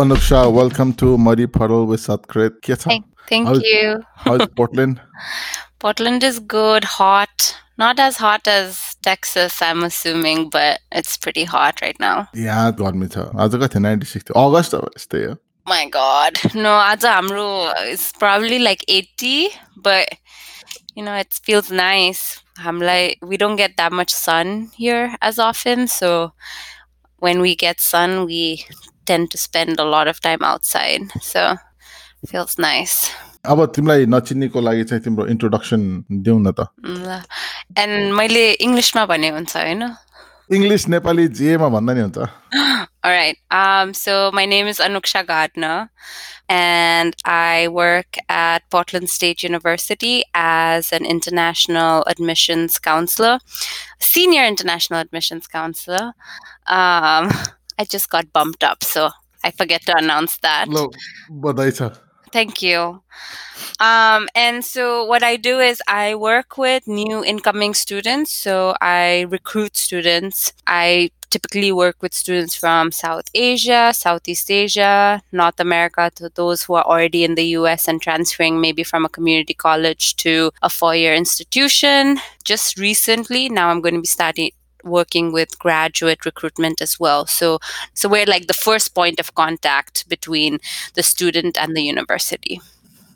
Anuksha. Welcome to Muddy Puddle with Satkrit. Thank, thank how's, you. how's Portland? Portland is good, hot. Not as hot as Texas, I'm assuming, but it's pretty hot right now. Yeah, गर्मी छ to. थियो ninety six अगस्त यस्तै हो My God, no, आज is it's probably like 80, but you know it feels nice. हामीलाई we don't get that much sun here as often, so when we get sun, we tend to spend a lot of time outside. So it feels nice. अब तिमीलाई नचिन्नेको लागि चाहिँ तिम्रो introduction दिउँ न त law and मैले इङ्ग्लिसमा भने हुन्छ होइन इङ्ग्लिस नेपाली जेमा भन्दा नि हुन्छ All right. Um, so my name is Anuksha Gardner, and I work at Portland State University as an international admissions counselor, senior international admissions counselor. Um, I just got bumped up, so I forget to announce that. No, but later. Thank you. Um, and so, what I do is I work with new incoming students. So, I recruit students. I typically work with students from South Asia, Southeast Asia, North America, to those who are already in the US and transferring maybe from a community college to a four year institution. Just recently, now I'm going to be starting working with graduate recruitment as well. So so we're like the first point of contact between the student and the university.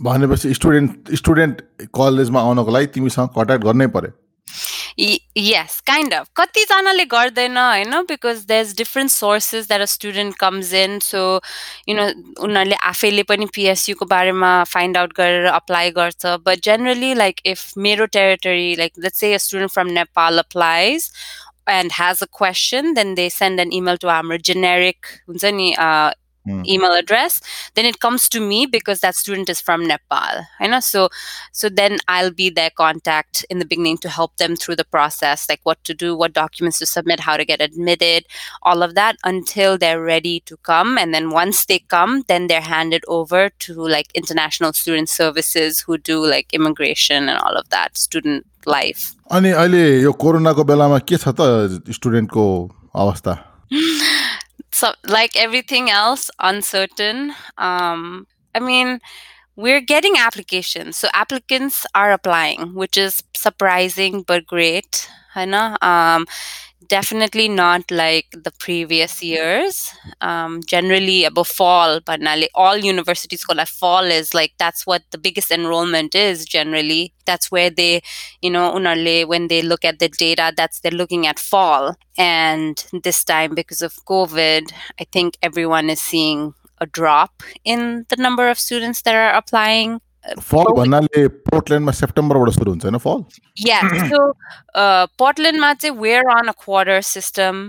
भनेपछि student student कलेजमा आउनको लागि तिमीसँग contact गर्नै पर्यो yes, kind of. कतिजनाले गर्दैन होइन because there's different sources that a student comes in. So, you know, उनीहरूले आफैले पनि पिएसयुको बारेमा find out गरेर apply गर्छ. But generally, like if मेरो territory, like let's say a student from Nepal applies and has a question, then they send an email to our generic हुन्छ नि, uh, Hmm. email address then it comes to me because that student is from nepal I know so so then i'll be their contact in the beginning to help them through the process like what to do what documents to submit how to get admitted all of that until they're ready to come and then once they come then they're handed over to like international student services who do like immigration and all of that student life अनि अहिले यो कोरोनाको बेलामा के छ त स्टुडेन्टको अवस्था so like everything else uncertain um i mean we're getting applications so applicants are applying which is surprising but great know. um definitely not like the previous years. Um generally above fall but now all universities call fall is like that's what the biggest enrollment is generally. That's where they you know unarle when they look at the data that's they're looking at fall. And this time because of covid i think everyone is seeing a drop in the number of students that are applying फल भन्नाले पोर्टल्यान्डमा सेप्टेम्बरबाट सुरु हुन्छ होइन फल yeah so uh portland mate we're on a quarter system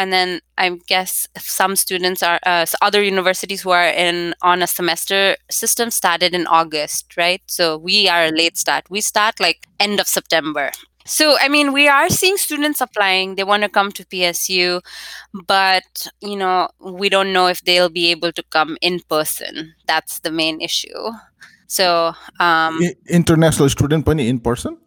and then i guess some students are uh, s- other universities who are in on a semester system started in august right so we are a late start we start like end of september so i mean we are seeing students applying they want to come to psu but you know we don't know if they'll be able to come in person that's the main issue so um, international student pani in person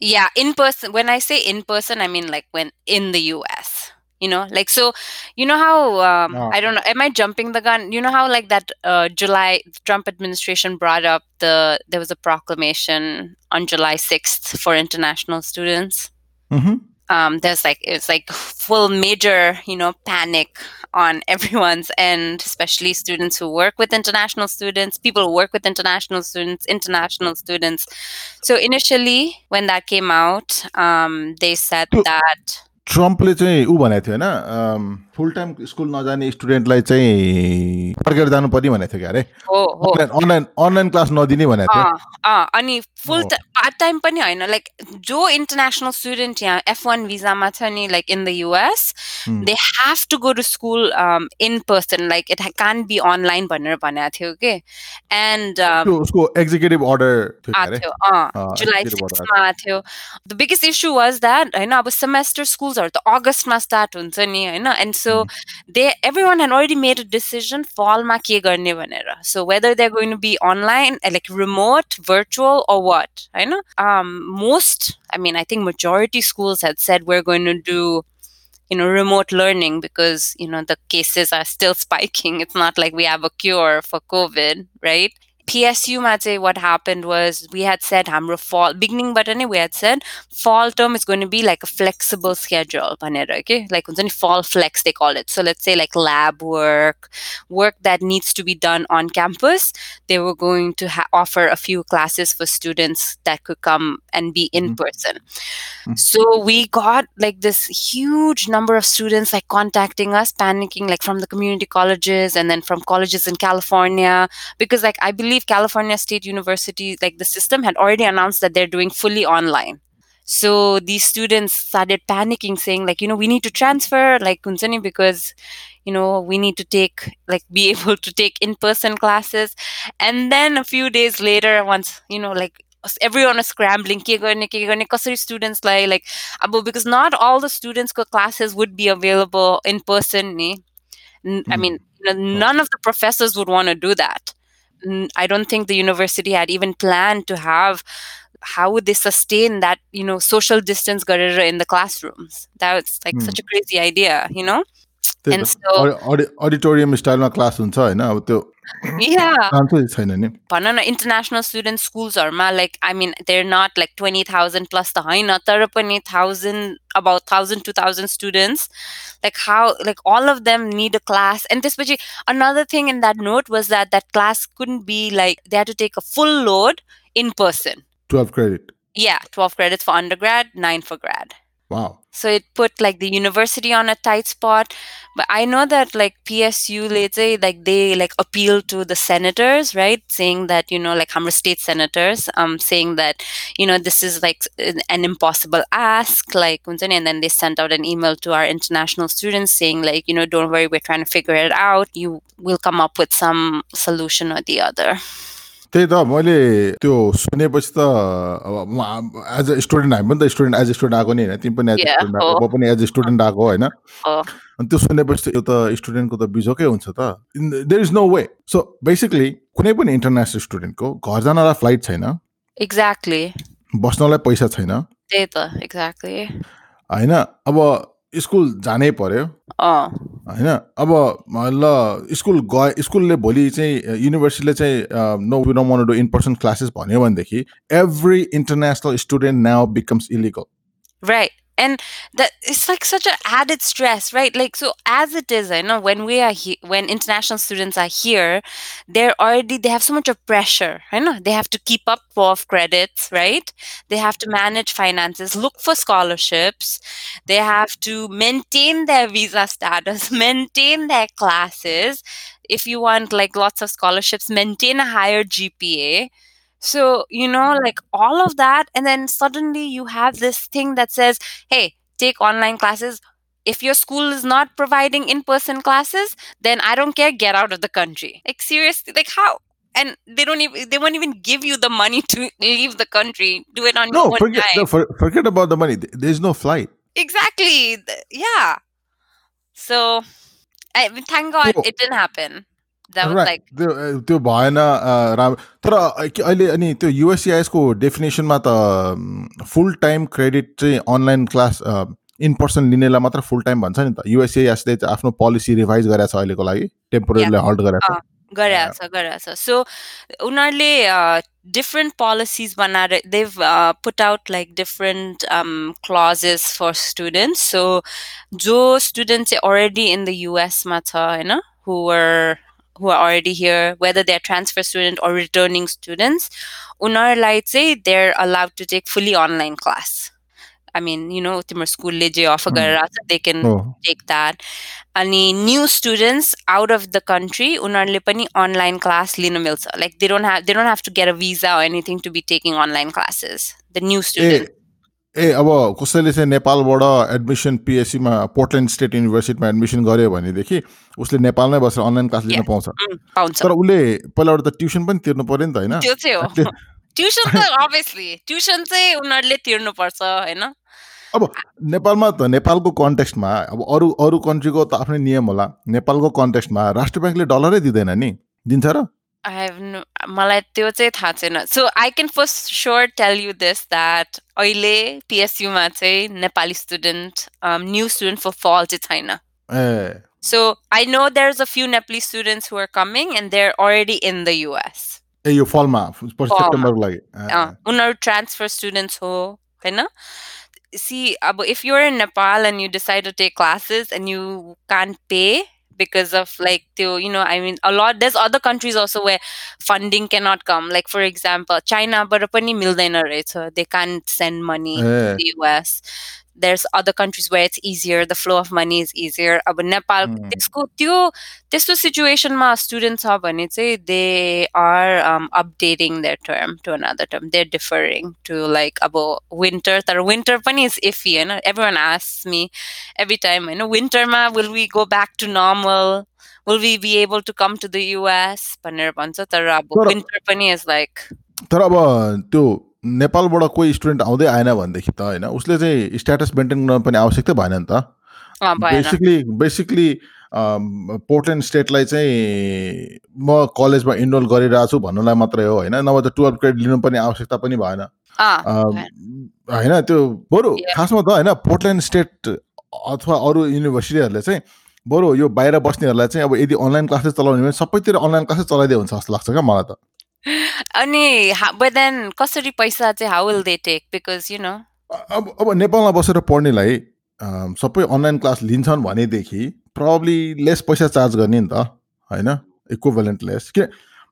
yeah in person when i say in person i mean like when in the us you know like so you know how um, no. i don't know am i jumping the gun you know how like that uh, july trump administration brought up the there was a proclamation on july 6th for international students mm-hmm Um, there's like it's like full major you know panic on everyone's end, especially students who work with international students, people who work with international students, international students. So initially, when that came out, um, they said So- that ट्रम्पले चाहिँ ऊ भनेको थियो होइन full time school नजाने स्टुडेन्टलाई चाहिँ फर्केर जानु पर्ने भनेको थियो क्या अरे? अनलाइन अनलाइन क्लास नदिने भनेको थियो। अनि फुल. पार्ट टाइम पनि होइन लाइक जो इन्टरनेसनल स्टुडेन्ट यहाँ एफ वान भिजामा छ नि like in the US. They have to go to school in person like it can't be online भनेर भनेको थियो कि एन्ड त्यो उसको एक्जिक्युटिभ अर्डर थियो जुलाई सिक्समा आएको थियो the biggest issue was that होइन अब सेमेस्टर स्कुल्सहरू त अगस्तमा स्टार्ट हुन्छ नि होइन? And so mm-hmm. they everyone had already made a decision fallma ke garne vanera. So whether they're going to be online eh, like remote virtual or what i know. Um, most i mean i think majority schools had said we're going to do you know remote learning because you know the cases are still spiking. It's not like we have a cure for covid right? PSU Matse, what happened was we had said Hamra fall beginning but we had said fall term is going to be like a flexible schedule. Okay? Like fall flex they call it. So let's say like lab work, work that needs to be done on campus. They were going to ha- offer a few classes for students that could come and be in mm-hmm. person. Mm-hmm. So we got like this huge number of students like contacting us, panicking like from the community colleges and then from colleges in California. Because like I believe California State University, like the system had already announced that they're doing fully online. So these students started panicking, saying like, you know, we need to transfer like Kunsani because, you know, we need to take like be able to take in-person classes. And then a few days later, once you know, like everyone was scrambling, के गर्ने, के गर्ने, कसरी students like like अब because not all the students' classes would be available in person. ni. N- I Mhm. mean, you know, none of the professors would want to do that. I don't think the university had even planned to have how would they sustain that, you know, social distance garera in the classrooms. That's like Hmm. such a crazy idea, you know? त्यही And त so- अडि- अडि- auditorium स्टाइलमा class हुन्छ होइन अब त्यो Yeah. चान्सै छैन नि भन न international student schools-हरुमा like I mean they're not like 20,000 plus the होइन तर पनि 1000 about 1000 2000 students like how like all of them need a class and त्यसपछि another thing in that note was that that class couldn't be like they had to take a full load in person twelve credit yeah 12 credits for undergrad 9 for grad Wow so it put like the university on a tight spot. But i know that like psu say like they like appeal to the senators right? Saying that you know like hammer state senators um saying that you know this is like an impossible ask like and then they sent out an email to our international students saying like you know don't worry we're trying to figure it out. You will come up with some solution or the other त्यही त मैले त्यो सुनेपछि त अब as a student हामी पनि त स्टुडेन्ट एज अ स्टुडेन्ट आएको नि होइन तिमी पनि एज अ स्टुडेन्ट आएको। म पनि एज अ स्टुडेन्ट आएको होइन। अनि त्यो सुनेपछि त यो त स्टुडेन्टको त बिजोकै हुन्छ त। There is no way so basically कुनै पनि इन्टरनेसनल स्टुडेन्टको घर जानलाई फ्लाइट छैन। Exactly बस्नलाई पैसा छैन। data exactly होइन अब स्कुल जानै पर्यो। होइन? अब ल स्कुल गए स्कुलले भोलि चाहिँ युनिभर्सिटीले चाहिँ no we don't want do in person classes भन्यो भनेदेखि every international student now becomes illegal Right. And that it's like such an added stress, right? Like so as it is, I know when we are here when international students are here, they're already they have so much of pressure. I know they have to keep up of credits, right? They have to manage finances, look for scholarships, they have to maintain their visa status, maintain their classes. If you want like lots of scholarships, maintain a higher GPA. So, you know, mm-hmm. like all of that, and then suddenly you have this thing that says, hey, take online classes. If your school is not providing in person classes, then I don't care, get out of the country. Like, seriously, like how? And they don't even, they won't even give you the money to leave the country. Do it on No, your own forget time. no, for, forget about the money. There's no flight. Exactly. Yeah. So, I, thank God So- it didn't happen. त्यो भएन राम्रो तर अहिले अनि त्यो युएससिआइएसको डेफिनेसनमा त फुल टाइम क्रेडिट चाहिँ अनलाइन क्लास इन पर्सन लिनेलाई मात्र फुल टाइम भन्छ नि त। युएससिआइएसले आफ्नो पोलिसी रिभाइज गरेको छ अहिलेको लागि। टेम्पोररीलाई हल्ट गरेको छ। गरेछ गरेछ सो उनीहरूले डिफ्रेन्ट पोलिसिज बनाएर they've put out like different clauses for students so जो स्टुडेन्ट चाहिँ अलरेडी इन द युएसमा छ होइन हुवर who are already here, whether they're transfer student or returning students, उनीहरूलाई चाहिँ they're allowed to take fully online class. I mean, you know, तिम्रो स्कुलले जे offer Hmm. गरेर छ they can हो take that. अनि new students out of the country उनीहरूले पनि online class लिन मिल्छ like they don't have they don't have to get a भिजा anything to be taking online classes the new A student ए अब कसैले चाहिँ नेपालबाट एडमिसन पिएससीमा पोर्टल्यान्ड स्टेट युनिभर्सिटीमा एडमिसन गर्यो भनेदेखि उसले नेपालमै बसेर अनलाइन क्लास लिन. पाउँछ। तर उसले पहिलाबाट त ट्युसन पनि तिर्नु पर्यो नि त होइन? ट्युसन त अभियसली ट्युसन चाहिँ उनीहरूले तिर्नुपर्छ होइन? अब नेपालमा त नेपालको कन्टेक्स्टमा अब अरू अरू कन्ट्रीको त आफ्नै नियम होला। नेपालको कन्टेक्स्टमा राष्ट्र ब्याङ्कले डलरै दिँदैन नि। दिन्छ र। I have no मलाई त्यो चाहिँ थाहा छैन सो आई क्यान first sure tell you this that अहिले पिएसयुमा चाहिँ नेपाली स्टुडेन्ट न्यू स्टुडेन्ट फर फल चाहिँ छैन ए So I know there's a few Nepalese students who are coming and they're already in the US. ए यो फलमा पछि फलमा। सेप्टेम्बरको लागि ए, Uh, उनीहरू transfer students हो होइन see अब if you're in Nepal and you decide to take classes and you can't pay because of like to you know i mean a lot there's other countries also where funding cannot come. Like for example china but right? So they can't send money yeah. to the us there's other countries where it's easier the flow of money is easier अब Nepal Hmm. त्यसको त्यो त्यस्तो सिचुएसनमा student छ भने चाहिँ they are updating there term to another term they डिफरिङ to like अब winter तर winter पनि इज इफी होइन एभ्री वान आस मी एभ्री टाइम होइन विन्टरमा will we go back to normal will we be able to come to the US भनेर भन्छ तर अब तर- विन्टर पनि इज लाइक तर अब त्यो नेपालबाट कोही स्टुडेन्ट आउँदै आएन भनेदेखि त होइन उसले चाहिँ स्ट्याटस मेन्टेन गर्न पनि आवश्यकता भएन नि त। बेसिकली बेसिकली पोर्टल्यान्ड स्टेटलाई चाहिँ म कलेजमा इनरोल गरिरहेको छु भन्नुलाई मात्रै हो होइन? नभए त टुवेल्भ क्रेडिट लिनु पनि आवश्यकता पनि भएन। होइन त्यो बरु. खासमा त होइन पोर्टल्यान्ड स्टेट अथवा अरू युनिभर्सिटीहरूले चाहिँ बरु यो बाहिर बस्नेहरूलाई चाहिँ अब यदि अनलाइन क्लासेस चलाउने भने सबैतिर अनलाइन क्लासेस चलाइदियो हुन्छ जस्तो लाग्छ क्या मलाई त। अनि देन कसरी पैसा चाहिँ how will they take because you know अब अब नेपालमा बसेर पढ्नेलाई सबै अनलाइन क्लास लिन्छन् भनेदेखि प्रब्ली लेस पैसा चार्ज गर्ने नि त होइन? इक्विभलेन्ट लेस के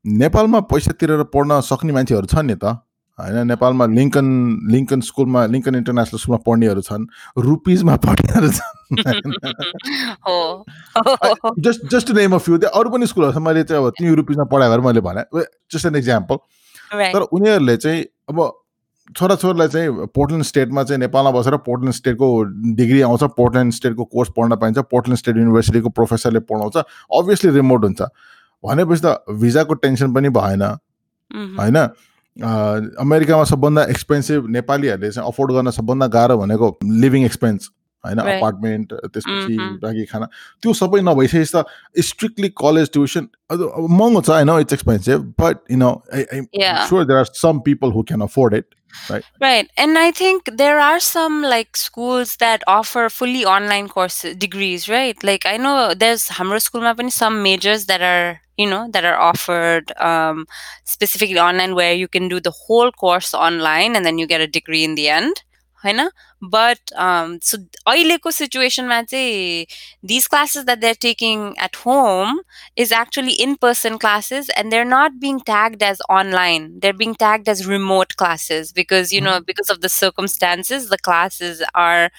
नेपालमा पैसा तिरेर पढ्न सक्ने मान्छेहरू छन् नि त। होइन नेपालमा लिङ्कन लिङ्कन स्कुलमा लिङ्कन इन्टरनेसनल स्कुलमा पढ्नेहरू छन् रुपिजमा पढ्नेहरू छन्। हो। Just just name a few त्यहाँ अरू पनि स्कुलहरू छ मैले चाहिँ अब तिमी रुपिजमा पढायो भने मैले भने। जस्ट एन इक्जाम्पल तर उनीहरूले चाहिँ अब छोराछोरीलाई चाहिँ पोर्टल्यान्ड स्टेटमा चाहिँ नेपालमा बसेर पोर्टल्यान्ड स्टेटको डिग्री आउँछ पोर्टल्यान्ड स्टेटको कोर्स पढ्न पाइन्छ पोर्टल्यान्ड स्टेट युनिभर्सिटीको प्रोफेसरले पढाउँछ अभियसली रिमोट हुन्छ। भनेपछि त भिजाको टेन्सन पनि भएन। होइन? अमेरिकामा सबभन्दा एक्सपेन्सिभ नेपालीहरूले चाहिँ अफोर्ड गर्न सबभन्दा गाह्रो भनेको लिभिङ एक्सपेन्स होइन Right. अपार्टमेन्ट त्यसपछि Mhm. रागी खाना त्यो सबै नभइसकेपछि त स्ट्रिक्टली कलेज ट्युसन महँगो छ होइन it's expensive but you know Yeah. sure there are some people who can afford it Right. And I think there are some like schools that offer fully online courses degrees, right? Like I know there's Hamra School ma pani some majors that are you know that are offered um, specifically online where you can do the whole course online and then you get a degree in the end. होइन but so अहिलेको सिचुएसनमा चाहिँ these classes that they're taking at home is actually in person classes and they're not being tagged as online they're being tagged as remote classes because you know because of the circumstances the classes are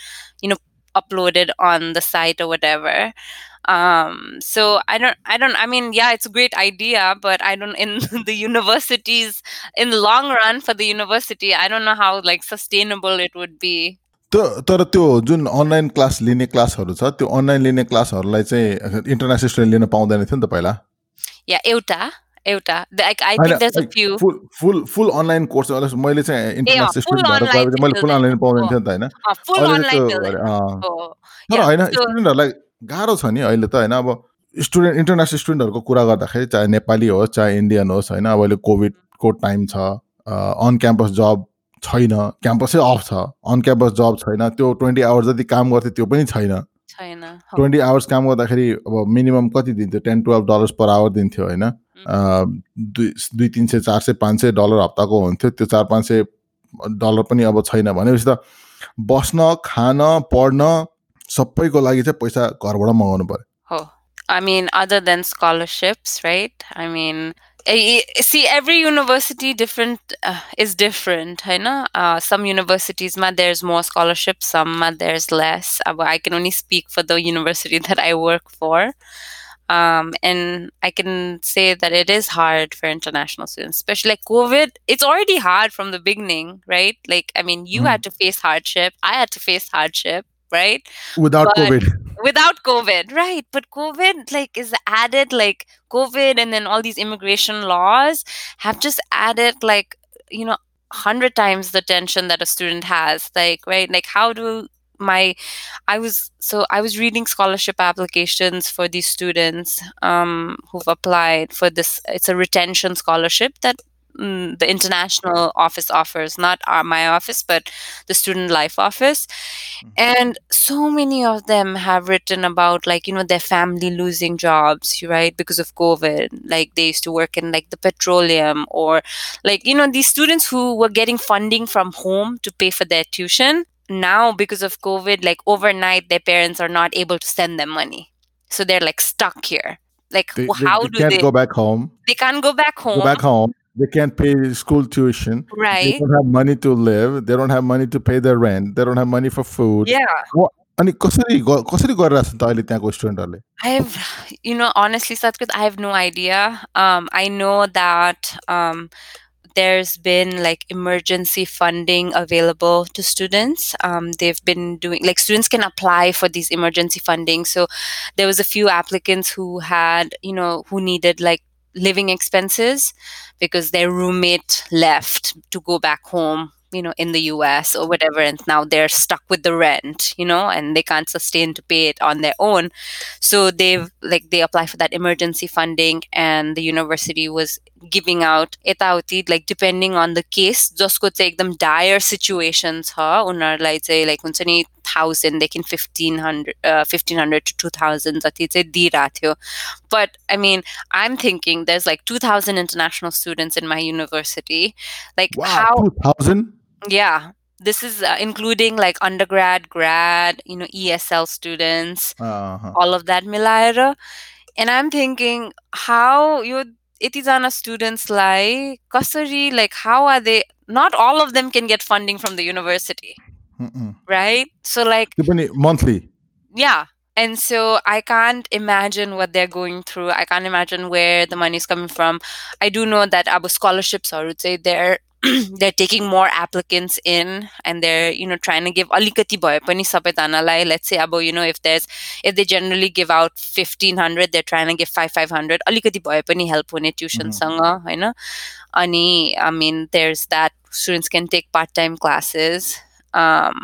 you know uploaded on the site or whatever um so i don't i don't i mean yeah it's a great idea but i don't in the universities in the long run for the university i don't know how like sustainable it would be त- तर त्यो जुन online class लिने क्लासहरू छ त्यो online लिने क्लासहरूलाई चाहिँ international student लिन पाउँदैन थियो नि त पहिला yeah euta Euta like i think there's a few full full full online course मैले चाहिँ full स्टुडेन्ट भएर गएपछि मैले फुल। अनलाइन पाउँदैन थियो नि त होइन? अहिले अँ। Oh, होइन so- स्टुडेन्टहरूलाई गाह्रो छ नि अहिले त होइन? अब स्टुडेन्ट इन्टरनेसनल स्टुडेन्टहरूको कुरा गर्दाखेरि चाहे नेपाली होस् चाहे इन्डियन होस् होइन? अब अहिले कोभिडको टाइम छ अन क्याम्पस जब छैन क्याम्पसै अफ छ अन क्याम्पस जब छैन त्यो ट्वेन्टी आवर्स जति काम गर्थ्यो त्यो पनि छैन। हो. ट्वेन्टी आवर्स काम गर्दाखेरि अब मिनिमम कति दिन्थ्यो? Ten twelve dollars per hour दिन्थ्यो होइन? दुई दुई तिन सय चार सय पाँच सय डलर हप्ताको हुन्थ्यो। त्यो चार पाँच सय डलर पनि अब छैन भनेपछि त बस्न खान पढ्न सबैको लागि चाहिँ पैसा घरबाट मगाउनु पर्यो Oh, I mean, other than scholarships, right? I eh, see, every university different uh, is different, I know. Uh, some universities, ma, there's more scholarships, some ma, there's less. Uh, I can only speak for the university that I work for. Um, and I can say that it is hard for international students, especially like COVID. It's already hard from the beginning, right? Like, I mean, you Mm. had to face hardship. I had to face hardship, right? Without but, COVID. Without COVID, right. But COVID like is added like COVID and then all these immigration laws have just added like, you know, hundred times the tension that a student has. Like, right? Like how do my i was so i was reading scholarship applications for these students um, who've applied for this it's a retention scholarship that mm, the international office offers not our, my office but the student life office. And so many of them have written about like you know their family losing jobs right because of covid. Like they used to work in like the petroleum or like you know these students who were getting funding from home to pay for their tuition now because of covid like overnight their parents are not able to send them money. So they're like stuck here. Like They, wh- they- how they do can't they go back home. they can't go back home Go back home They can't pay school tuition. They right don't have money to live. They don't have money to pay their rent. They don't have money for food. yeah अनि कसरी ग- कसरी गरिरहेको छ त अहिले त्यहाँको स्टुडेन्टहरूले I have, you know, honestly, Satkrit, I have no idea. Um, I know that um, there's been like emergency funding available to students. Um, they've been doing like students can apply for these emergency funding. So there was a few applicants who had, you know, who needed like living expenses because their roommate left to go back home you know in the US or whatever and now they're stuck with the rent you know and they can't sustain to pay it on their own. So they've like they apply for that emergency funding and the university was giving out etauti like depending on the case जसको चाहिँ एकदम dire situation छ उनीहरूलाई चाहिँ like हुन्छ नि thousandदेखि fifteen hundred uh, fifteen hundred to two thousand जति चाहिँ दिइरहेको थियो but I mean I'm thinking there's like two thousand international students in my university like Wow, how 2000? yeah this is uh, including like undergrad grad you know esl students Uh-huh. all of that milaira and i'm thinking how you itizana students like kasari like how are they not all of them can get funding from the university Mm-mm. right so like त्यो पनि monthly. yeah and so i can't imagine what they're going through i can't imagine where the money is coming from i do know that abu scholarships i would say they're taking more applicants in and they're you know trying to give alikati bhaye pani sabaijanalai let's say abu you know if there's if they generally give out 1500 they're trying to give 5 500 alikati bhaye pani help hune tuition sanga haina ani i mean there's that students can take part time classes um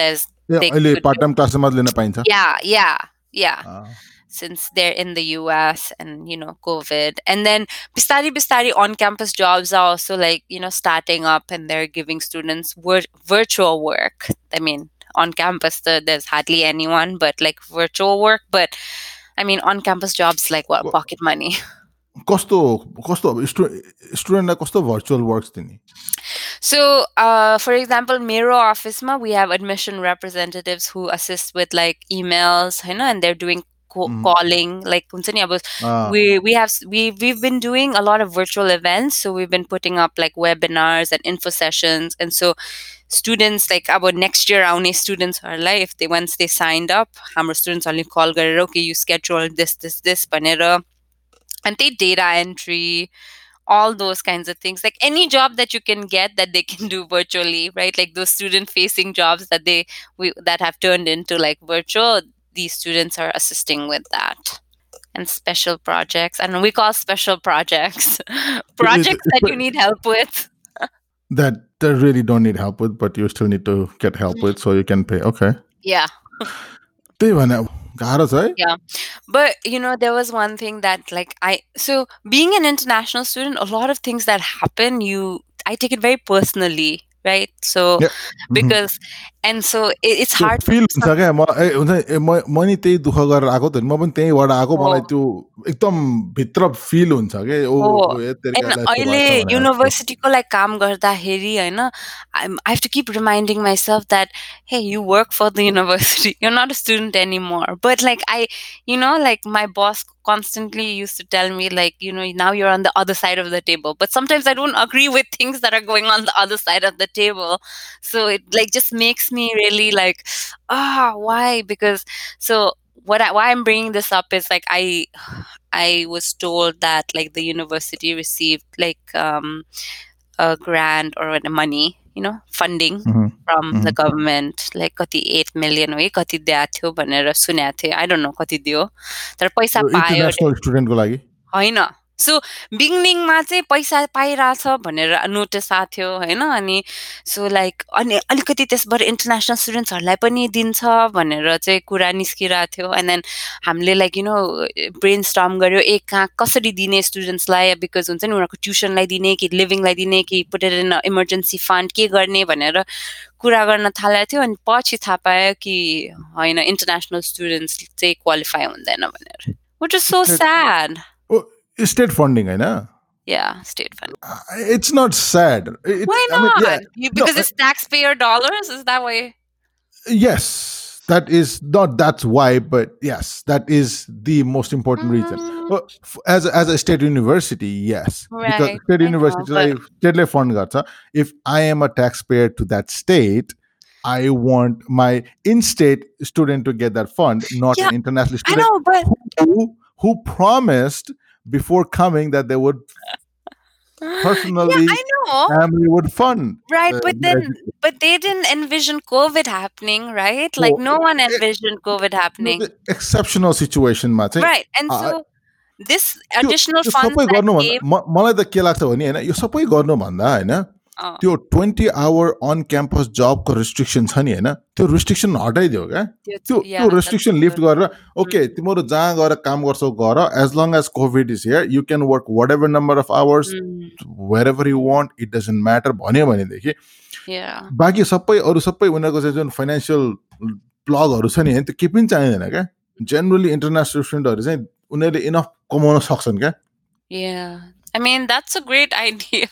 there's They could- time क्लासमा लिन पाइन्छ yeah yeah yeah uh, since they're in the US and you know COVID and then Bistari Bistari on campus jobs are also like you know starting up and they're giving students vir- virtual work I mean on campus the, there's hardly anyone but like virtual work but I mean on campus jobs like what Well- pocket money कस्तो कस्तो stew स्टुडेन्टलाई कस्तो virtual works दिने So, uh, for example, Miro office ma we have admission representatives who assist with like emails, you know, and they're doing mm-hmm. calling like ah. we we have we we've been doing a lot of virtual events so we've been putting up like webinars and info sessions and so students like our next year our students are like if they once they signed up our students only call okay you schedule this this this panera. And they data entry all those kinds of things. Like any job that you can get that they can do virtually right? Like those student facing jobs that they we that have turned into like virtual these students are assisting with that and special projects. And we call special projects. Projects that you need help with. That they really don't need help with but you still need to get help with so you can pay. Okay. Yeah. Yeah. But you know there was one thing that like i so being an international student a lot of things that happen you i take it very personally. right? So yeah. Mm-hmm. because mm-hmm. and so it, it's hard feel हुन्छ क्या म हुन्छ म नि त्यही दुःख गरेर आएको त म पनि त्यहीँबाट आएको मलाई त्यो एकदम भित्र फिल हुन्छ के ओ अहिले युनिभर्सिटीको लाइक काम गर्दाखेरि होइन I have to keep reminding myself that hey you work for the university you not a student any more but like I you know like my boss constantly used to tell me like you know now you're on the other side of the table. But sometimes I don't agree with things that are going on the other side of the table. So it like just makes me really like ah why? Because so what I, why I'm bringing this up is like I I was told that like the university received like um a grant or money you know funding from the government like कति eight million हो है कति दिएको थियो भनेर सुनेको थिएँ। आई don't no कति दियो। तर पैसा पायो होइन। सो बिगिनिङमा चाहिँ पैसा पाइरहेछ भनेर नोटिस आएको थियो होइन? अनि सो लाइक अनि अलिकति त्यसबाट इन्टरनेसनल स्टुडेन्ट्सहरूलाई पनि दिन्छ भनेर चाहिँ कुरा निस्किरहेको थियो। एन्ड देन हामीले like you know brain storm गऱ्यो ए कहाँ कसरी दिने स्टुडेन्ट्सलाई बिकज हुन्छ नि उनीहरूको ट्युसनलाई दिने कि लिभिङलाई दिने कि पुटेर इन इमर्जेन्सी फन्ड के गर्ने? भनेर कुरा गर्न थालेको थियो। अनि पछि थाहा पायो कि होइन इन्टरनेसनल स्टुडेन्ट्स चाहिँ क्वालिफाई हुँदैन भनेर। Which is so sad state funding होइन Yeah, state fund. It's not sad. It, Why I mean, not? yeah, You- because no, it's taxpayer dollars. Is that why? yes, that is not that's why, but yes, that is the most important reason. Mm, Well, f- as a, as a state university, yes, because Right, state I know, university like state fund garcha. If I am a taxpayer to that state, I want my in-state student to get that fund, not Yeah, an international I student know, but who who promised before coming that they would personally yeah, I know. family would fund. Right, uh, but their then, but they didn't envision COVID happening, right? Like Oh, no one eh, envisioned COVID No, happening, the exceptional situation मा चाहिँ right? And uh, so this त्यो additional त्यो funds सबै that गर्नु came, भन्दा म- मलाई त के लाग्छ भने होइन यो सबै गर्नुभन्दा होइन uh, त्यो ट्वेन्टी आवर अन क्याम्पस जबको रिस्ट्रिक्सन छ नि होइन? त्यो रिस्ट्रिक्सन हटाइदियो क्या। त्यो त्यो रिस्ट्रिक्सन लिफ्ट. गरेर ओके तिमीहरू जहाँ गएर काम गर्छौ गर। As long as COVID is here you can work whatever number of hours wherever you want it doesn't matter भन्यो भनेदेखि। बाँकी सबै अरू सबै उनीहरूको चाहिँ जुन फाइनेन्सियल प्लगहरू छ नि होइन त्यो केही पनि चाहिँदैन क्या। जेनरली इन्टरनेसनल स्टुडेन्टहरू चाहिँ उनीहरूले इनफ कमाउन सक्छन् क्या. I mean, that's a great idea.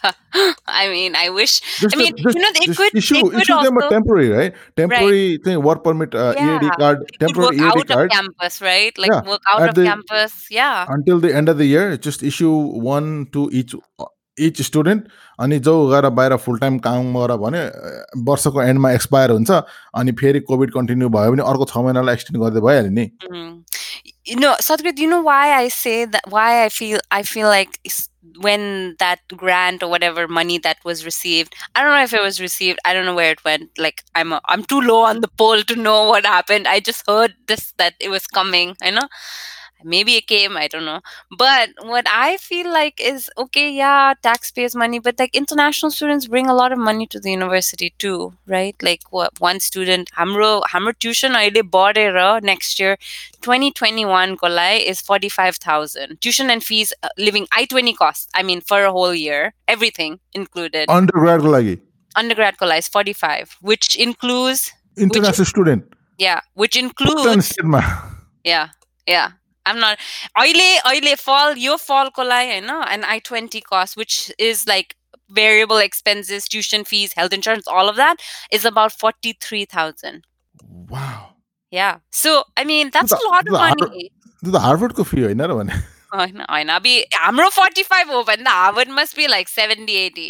I mean, I wish. Just I mean, just, you know, they could, issue, they could issue them a also, temporary, right? Temporary thing, work permit, uh, EAD yeah, card, they could temporary work EAD out of card campus, right? Like Yeah, work out at of the- campus. Yeah. until the end of the year. Just issue one to each each student अनि जो गएर बाहिर full time काम गर भने वर्षको एन्डमा expire हुन्छ अनि फेरि कोभिड कन्टिन्यू भयो भने अर्को छ महिनालाई एक्सटेन्ड गर्दै भइहाल्यो नि Mm. You know, Sadhguru, you know why I say that? Why I feel I feel like when that grant or whatever money that was received, I don't know if it was received. I don't know where it went. Like I'm a, I'm too low on the poll to know what happened. I just heard this that it was coming. you know maybe it came i don't know. But what i feel like is okay yeah taxpayers money but like international students bring a lot of money to the university too right? Like what one student hamro hamro tuition next year 2021 kolai is 45000 tuition and fees uh, living i20 costs i mean for a whole year everything included. Undergrad kolai? Undergrad kolai is 45 which includes international which, student? Yeah which includes yeah yeah. I'm not अहिले अहिले fall यो fall kolai होइन and I20 cost which is like variable expenses tuition fees health insurance all of that is about 43,000 wow yeah so I mean that's a the- lot of the har- money त्यो त हार्वर्डको फी होइन र भने होइन होइन अब हाम्रो forty five हो भने त Harvard must be like seventy eighty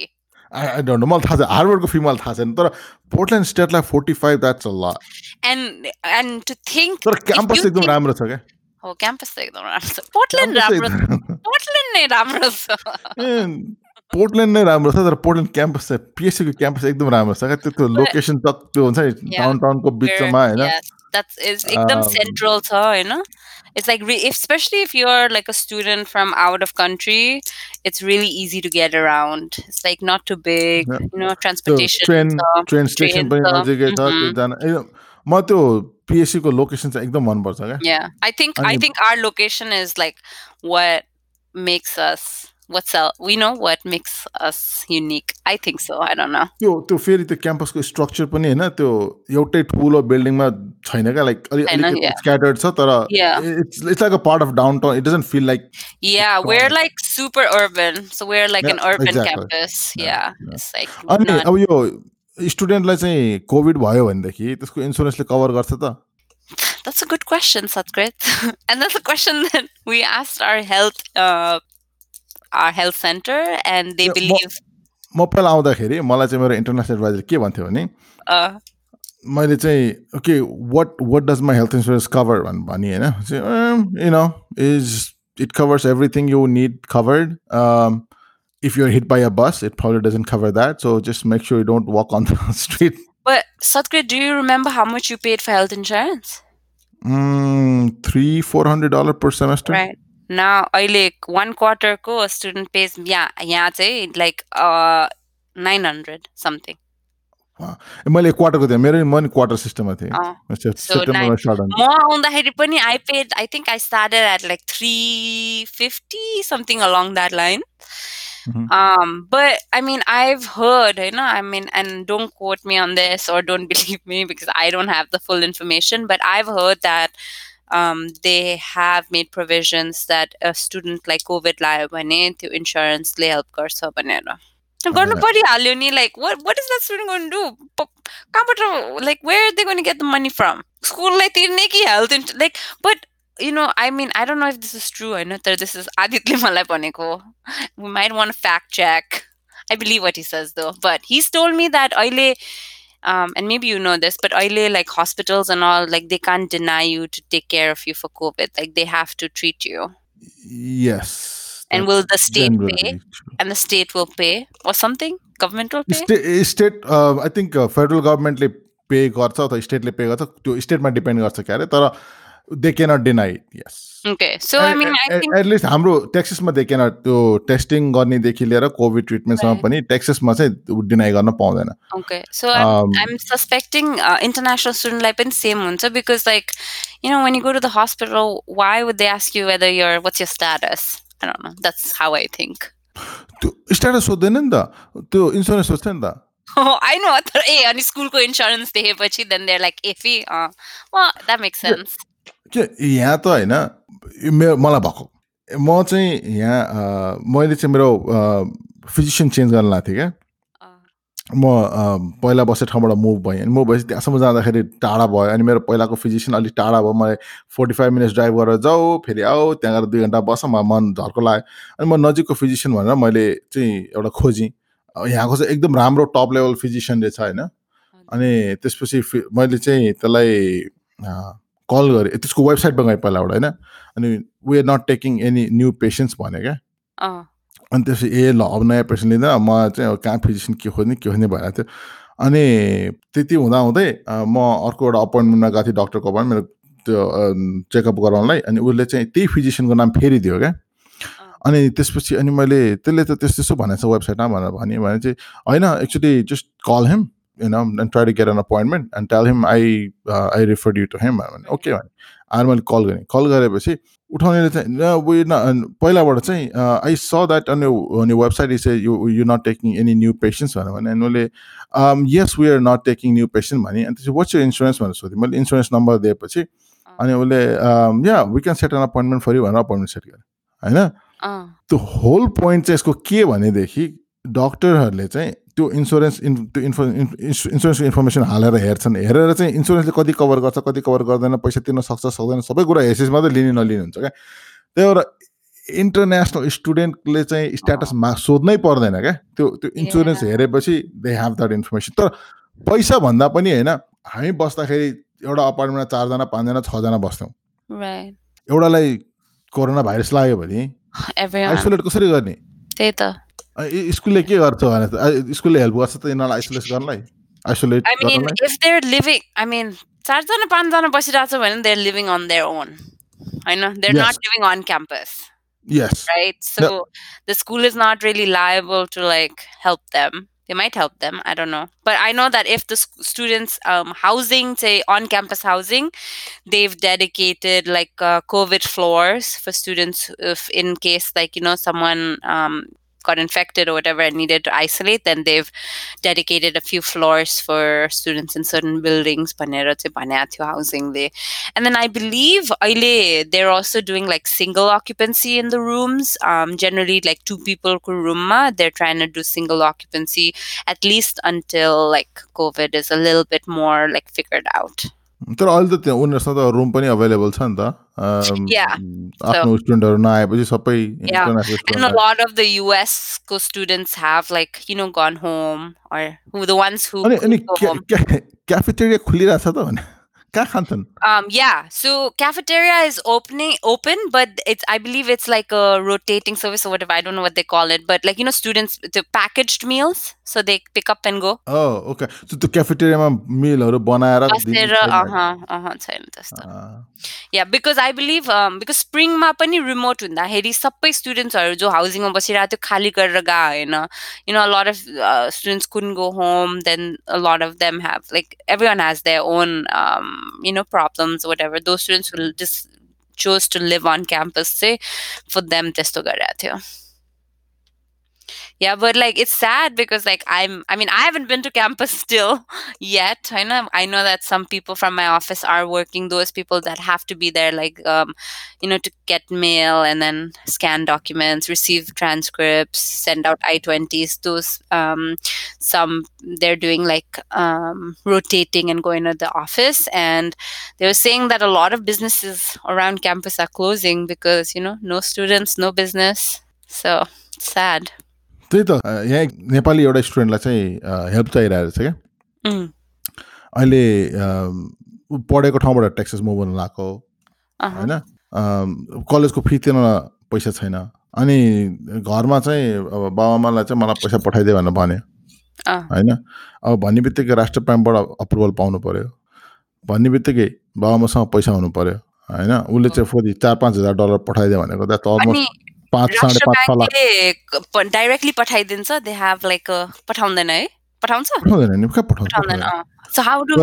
I don't know मलाई थाहा छैन हार्वर्डको फी मलाई थाहा छैन तर पोर्टल्यान्ड स्टेटलाई forty five that's a lot and and to think तर क्याम्पस एकदम राम्रो छ क्या हो क्याम्पस त एकदम राम्रो छ पोर्टल्यान्ड Campus राम्रो छ एकदम- पोर्टल्यान्ड नै राम्रो छ ए, पोर्टल्यान्ड नै राम्रो छ तर पोर्टल्यान्ड क्याम्पस चाहिँ पिएससीको क्याम्पस एकदम राम्रो छ क्या त्यो त्यो But- लोकेसन त त्यो हुन्छ नि Yeah. डाउन टाउनको बिचमा होइन Yes, that's is एकदम Um, central छ होइन it's like re- especially if you're like a student from out of country it's really easy to get around it's like not too big Yeah. you know त्यो transportation train छ train station train पनि छ, नजिकै छ त्यो mhm. जान एकदम म त्यो पिएससीको लोकेसन चाहिँ एकदम मनपर्छ क्या I think I mean- think our location is like what makes us what's else we know what makes us unique. I think so. I don't know. त्यो त्यो फेरि त्यो क्याम्पसको स्ट्रक्चर पनि होइन त्यो एउटै ठुलो बिल्डिङमा छैन क्या लाइक अलि yeah. स्क्याटर्ड छ तर. It's it's like a part of downtown it doesn't feel like Yeah, we're Strong. like super urban, so we're like an Yeah, urban exactly. campus. Yeah, Yeah, yeah. it's like अनि अब यो स्टुडेन्टलाई चाहिँ covid भयो भनेदेखि त्यसको इन्सुरेन्सले cover गर्छ त? That's a good question, Satkrit, and that's a question that we asked our health uh, our health center, and they Yeah, believe. म पहिला आउँदाखेरि मलाई चाहिँ मेरो इन्टरनेसनल एडभाइजर के भन्थ्यो भने Uh, मैले चाहिँ okay what what does my health insurance cover भने होइन। You know is it covers everything you need covered if you're hit by a bus, it probably doesn't cover that. So just make sure you don't walk on the street. But Satkrit, do you remember how much you paid for health insurance? Mm, three four hundred dollar per semester. Right. now अहिले one क्वार्टरको student pays यहाँ yeah, चाहिँ like uh nine hundred something. मैले क्वार्टरको थिएँ मेरो मन quarter सिस्टममा थिएँ म आउँदाखेरि पनि I paid I think I started at like three fifty something along that line Mm-hmm. Um, but I mean, I've heard, you know, I mean, and don't quote me on this or don't believe me because I don't have the full information, but I've heard that um, they have made provisions that a student like COVID लायो भने त्यो इन्सुरेन्सले help गर्छ भनेर गर्नु परिहाल्यो नि like what what is that student going to do कहाँबाट like where are they going to get the money from स्कुललाई तिर्ने कि health like but you know, I mean, I don't know if this is true. I know that this is Aditya Malapaneko. We might want to fact check. I believe what he says though. But he's told me that oile um, and maybe you know this, but oile like hospitals and all, like they can't deny you to take care of you for COVID. Like they have to treat you. Yes. And will the state pay? True. And the state will pay or something? Government will pay? State, state uh, I think uh, federal government पे गर्छ अथवा स्टेटले पे गर्छ त्यो स्टेटमा depend गर्छ क्या अरे तर they cannot deny yes at least हाम्रो टेक्सिसमा दे क्यानट त्यो टेस्टिङ गर्नेदेखि लिएर कोभिड ट्रिटमेन्टसम्म पनि टेक्सिसमा चाहिँ डिनाई गर्न पाउँदैन। Okay so I'm suspecting international स्टुडेन्टलाई पनि सेम हुन्छ because like you know when you go to the hospital why would they ask you whether your what's your status that's how I think त्यो status सोध्दैन नि त त्यो insurance सोध्छ नि त। I know, ए अनि स्कुलको इन्सुरेन्स देखेपछि देन देयर लाइक एफी द्याट मेक्स सेन्स के यहाँ त होइन मेरो मलाई भएको। म चाहिँ यहाँ मैले चाहिँ मेरो फिजिसियन चेन्ज गर्न लागेको थिएँ क्या। म पहिला बसेको ठाउँबाट मुभ भएँ। अनि मुभ भएपछि त्यहाँसम्म जाँदाखेरि टाढा भयो। अनि मेरो पहिलाको फिजिसियन अलिक टाढा भयो। मलाई फोर्टी फाइभ मिनट्स ड्राइभ गरेर जाऊ फेरि आऊ त्यहाँ गएर दुई घन्टा बस म मन झर्को लाग्यो। अनि म नजिकको फिजिसियन भनेर मैले चाहिँ एउटा खोजेँ। यहाँको चाहिँ एकदम राम्रो टप लेभल फिजिसियन रहेछ होइन। अनि त्यसपछि मैले चाहिँ त्यसलाई कल गरेँ त्यसको वेबसाइटमा गएँ पहिला एउटा होइन? अनि we are not taking any new patients भने क्या। अनि त्यसपछि ए ल अब नयाँ पेसेन्ट लिँदैन म चाहिँ अब कहाँ फिजिसियन के खोज्ने के खोज्ने भइरहेको थियो। अनि त्यति हुँदा हुँदै म अर्को एउटा अपोइन्टमेन्टमा गएको थिएँ डक्टरको पनि मेरो त्यो चेकअप गराउनलाई। अनि उसले चाहिँ त्यही फिजिसियनको नाम फेरि दियो क्या। अनि त्यसपछि अनि मैले त्यसले त त्यस्तो त्यस्तो भनेको छ वेबसाइटमा भनेर भने भने चाहिँ होइन actually just call him you know, and try to get an appointment and tell him I uh, I referred you to him. भने ओके भने आएर मैले कल गरेँ कल गरेपछि उठाउनेले चाहिँ उयो न पहिलाबाट चाहिँ I saw that on on yo website is you you not taking any new patients भनेर भने अनि उसले yes we are not taking new patient भने अनि त्यसपछि वाट्स यु इन्सुरेन्स भनेर सोधेँ मैले इन्सुरेन्स नम्बर दिएपछि अनि उसले yeah we can set an appointment for you भनेर अपोइन्टमेन्ट सेट गरेँ होइन त्यो होल पोइन्ट चाहिँ यसको के भनेदेखि डक्टरहरूले चाहिँ त्यो इन्सुरेन्स इन त्यो इन्फो इन्सुरेन्सको इन्फर्मेसन हालेर हेर्छन्। हेरेर चाहिँ इन्सुरेन्सले कति कभर गर्छ कति कभर गर्दैन पैसा तिर्न सक्छ सक्दैन सबै कुरा हेर्सेस मात्रै लिने नलिने हुन्छ क्या। त्यही भएर इन्टरनेसनल स्टुडेन्टले चाहिँ स्ट्याटसमा सोध्नै पर्दैन क्या। त्यो त्यो इन्सुरेन्स हेरेपछि दे हेभ द्याट इन्फर्मेसन तर पैसा भन्दा पनि होइन हामी बस्दाखेरि एउटा अपार्टमेन्टमा चारजना पाँचजना छजना बस्थ्यौँ। एउटालाई कोरोना भाइरस लाग्यो भने आइसोलेट कसरी गर्ने? त्यही त। स्कुलले के गर्छ भने स्कुलले हेल्प गर्छ त यिनीहरूलाई आइसोलेट गर्नलाई isolate I mean, if they're living, I mean, चारजना पाँचजना बसिरहेको छ भने they're living on their own. I know they're not living on campus. Yes. Right. So the school is not really liable to like help them. They might help them. I don't know. But I know that if the students' um, housing, say on campus housing, they've dedicated like uh, COVID floors for students if in case like, you know, someone um, got infected or whatever and needed to isolate, then they've dedicated a few floors for students in certain buildings, housing there. And then I believe they're also doing like single occupancy in the rooms. Um, generally like two people per room, they're trying to do single occupancy at least until like COVID is a little bit more like figured out. तर अहिले त त्यहाँ उनीहरूसँग त room पनि available छ नि त आफ्नो स्टुडेन्टहरू नआएपछि सबै And a lot of the US co students have like, you know, gone home or who the ones who अनि क्याफेटेरिया खुलिरहेछ त भने कहाँ खान्छन् Um, yeah. So cafeteria is opening open, but it's I believe it's like a rotating service or whatever. I don't know what they call it, but like you know, students the packaged meals So they pick up and go. Okay so त्यो क्याफेटेरियामा मिलहरू बनाएर बसेर छैन? त्यस्तो। या because I believe because स्प्रिङमा पनि रिमोट हुँदाखेरि सबै स्टुडेन्ट्सहरू जो हाउसिङमा बसिरहेको थियो खाली गरेर गएको होइन। You know lot of students कुन go home then lot of them have like every one has their own you know problems whatever though students will just choose to live on campus चाहिँ for them त्यस्तो गरिरहेको थियो। Yeah but like it's sad because like i'm i mean i haven't been to campus still yet i know i know that some people from my office are working those people that have to be there like um you know to get mail and then scan documents receive transcripts send out i20s those um some they're doing like um rotating and going to the office. And they were saying that a lot of businesses around campus are closing because you know no students no business. So sad त्यही त। यहाँ नेपाली एउटा स्टुडेन्टलाई चाहिँ help चाहिरहेको छ क्या. अहिले पढेको ठाउँबाट टेक्सास मुभ हुन लगाएको. होइन? कलेजको फी तिर्न पैसा छैन। अनि घरमा चाहिँ अब बाबाआमालाई चाहिँ मलाई पैसा पठाइदियो भनेर भन्यो। होइन? अब भन्ने बित्तिकै राष्ट्र ब्याङ्कबाट अप्रुभल पाउनु पऱ्यो भन्ने बित्तिकै बाबाआमासँग पैसा हुनु पऱ्यो होइन? उसले चाहिँ फेरि चार पाँच हजार डलर पठाइदियो भनेको। द्याट अलमोस्ट पाँच साढे पाँच लाख। डाइरेक्टली पठाइदिन्छ दे हेभ लाइक पठाउँदैन है? पठाउँछ? पठाउँदैन। So how do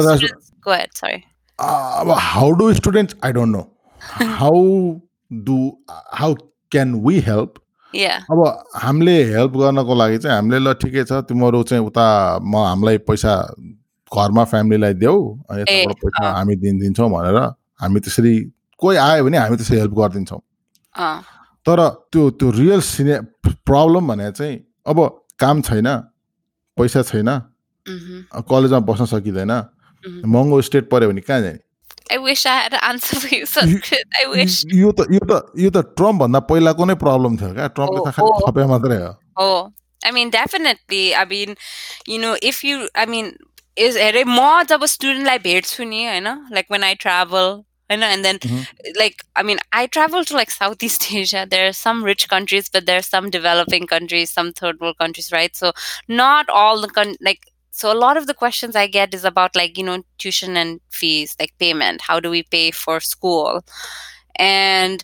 go at sorry अब how do students I don't know how do how can we help या अब हामीले हेल्प गर्नको लागि चाहिँ हामीले ल ठिकै छ तिमीहरू चाहिँ उता म हामीलाई पैसा घरमा फ्यामिलीलाई देऊ अनि यताबाट पैसा। हामी दिन्छौँ भनेर हामी त्यसरी कोही आयो भने हामी त्यसरी हेल्प गरिदिन्छौँ। तर त्यो त्यो रियल सिने प्रब्लम भने चाहिँ अब काम छैन पैसा छैन कलेजमा बस्न सकिँदैन महँगो स्टेट पऱ्यो भने कहाँ जाने? आई आई यु आई यो त यो त यो त ट्रम्पभन्दा पहिलाको नै प्रब्लम थियो क्या। ट्रम्पले त Oh, खालि oh. थपे मात्रै हो। I mean, definitely. I mean, you know, if you, I mean, is हेरे म जब स्टुडेन्टलाई भेट्छु नि होइन like when I travel and, and then mm-hmm. like i mean i travel to like southeast asia there are some rich countries but there are some developing countries some third world countries right so not all the con- like so a lot of the questions i get is about like you know tuition and fees like payment how do we pay for school and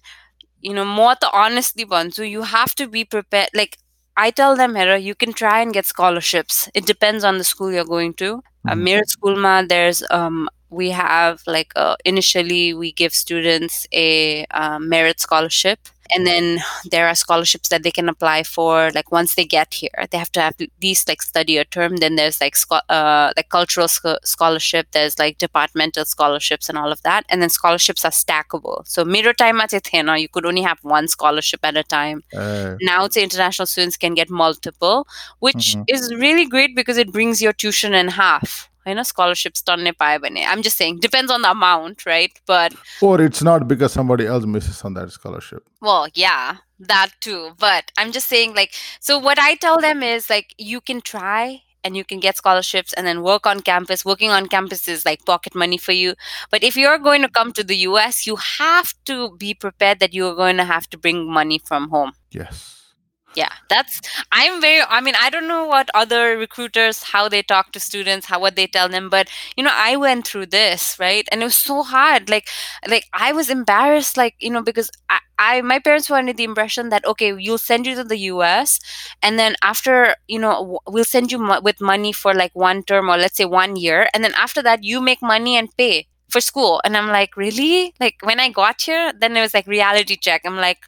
you know more the honestly one so you have to be prepared like I tell them, Hera, you can try and get scholarships. It depends on the school you're going to. Mm-hmm. Uh, school ma, there's um, we have like a, initially we give students a uh, merit scholarship and then there are scholarships that they can apply for like once they get here. They have to have at least like study a term then there's like uh, like cultural sc- scholarship there's like departmental scholarships and all of that and then scholarships are stackable. So mirror time at athena you could only have one scholarship at a time. Uh, now it's international students can get multiple which mm-hmm. is really great because it brings your tuition in half you know scholarships tonne paaye bane i'm just saying depends on the amount right? But or it's not because somebody else misses on that scholarship. Well yeah that too. But i'm just saying like so what i tell them is like you can try and you can get scholarships and then work on campus. Working on campus is like pocket money for you. But if you're going to come to the us you have to be prepared that you're going to have to bring money from home. Yes yeah that's i'm very i mean i don't know what other recruiters how they talk to students how what they tell them but you know i went through this right? And it was so hard like like i was embarrassed like you know because i, I my parents were under the impression that okay you'll send you to the us and then after you know we'll send you mo- with money for like one term or let's say one year and then after that you make money and pay for school. And i'm like really? Like when i got here then it was like reality check. I'm like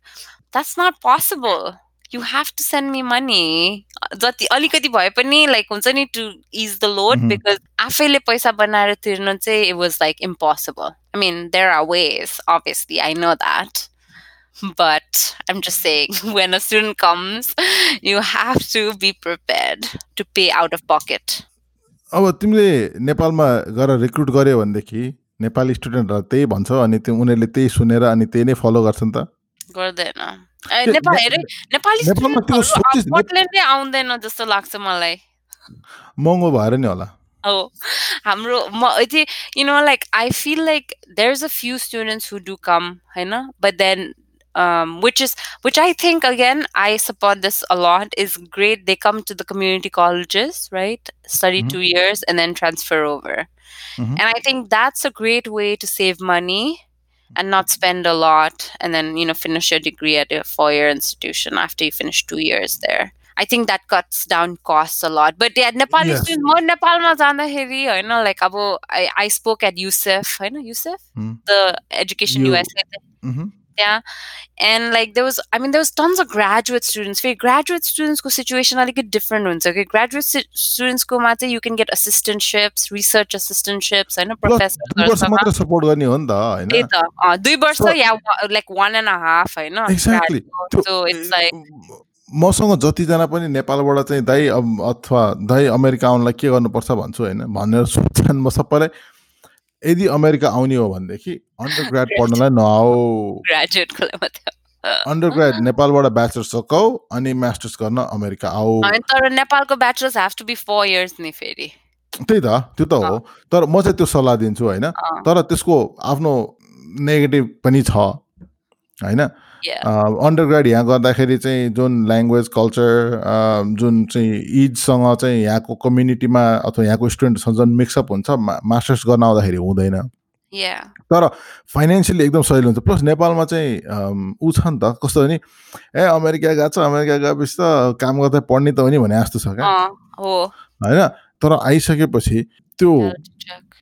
that's not possible you have to send me money जति अलिकति भए पनि like हुन्छ नि to is the load Mhm. Because आफैले पैसा बनाएर तिर्नु चाहिँ it was like impossible I mean there are ways obviously I know that but I'm just saying, when a student comes, you have to be prepared to pay out of pocket. अब तिमीले नेपालमा गएर recruit गर्यो भनेदेखि नेपाली स्टुडेन्टहरूलाई त्यही भन्छौ अनि त्यो उनीहरूले त्यही सुनेर अनि त्यही नै फलो गर्छन् त गर्दैन ए, त्यो नेपाल ने- हेरे नेपाली नेपालमा त्यो स्टुडेन्टहरू सोचिस- अफोर्डले नै आउँदैन जस्तो लाग्छ मलाई महँगो भएर नि होला Oh, हाम्रो म यति you know like I feel like there's a few students who do come होइन but then um, which is which I think again I support this a lot is great. They come to the community colleges, right? Study Mhm. two years and then transfer over, Mhm. and I think that's a great way to save money and not spend a lot and then you know finish your degree at a four-year institution after you finish two years there I think that cuts down costs a lot. But yeah, Nepal yes. students, more Nepal ma zanda you know, like abo, I, I spoke at USEF, you know, USEF, mm. the Education you, USA. Mm-hmm. त्यहाँ and like there was I mean there was tons of graduate students फेरि graduate स्टुडेन्ट्सको situation अलिकति different हुन्छ कि graduate स्टुडेन्ट्सकोमा चाहिँ यु can get असिस्टेन्टसिप्स research असिस्टेन्टसिप्स होइन professor त्यही त दुई वर्ष या लाइक वान एन्ड हाफ होइन मसँग जतिजना पनि नेपालबाट चाहिँ दाइ अथवा दाइ अमेरिका आउनलाई के गर्नुपर्छ भन्छु होइन? भनेर सोध्छन् म सबैलाई। यदि अमेरिका आउने हो भनेदेखि अन्डर ग्राड पढ्नलाई नआऊ। अन्डर ग्राड नेपालबाट ब्याचलर्स सकाऊ अनि मास्टर्स गर्न अमेरिका आऊ। तर नेपालको bachelors have to be four years नि फेरि। त्यही त त्यो त हो। तर म चाहिँ त्यो सल्लाह दिन्छु होइन। तर त्यसको आफ्नो नेगेटिभ पनि छ होइन। Yeah. अन्डर ग्राड यहाँ गर्दाखेरि चाहिँ जुन ल्याङ्ग्वेज कल्चर जुन चाहिँ इजसँग चाहिँ यहाँको कम्युनिटीमा अथवा यहाँको स्टुडेन्टसँग जुन मिक्सअप हुन्छ मास्टर्स गर्न आउँदाखेरि हुँदैन तर फाइनेन्सियली एकदम सजिलो हुन्छ प्लस नेपालमा चाहिँ अम, ऊ छ नि त कस्तो भने ए अमेरिका गएको छ अमेरिका गएपछि त काम गर्दा पढ्ने त हो नि भने जस्तो छ क्या होइन तर आइसकेपछि त्यो.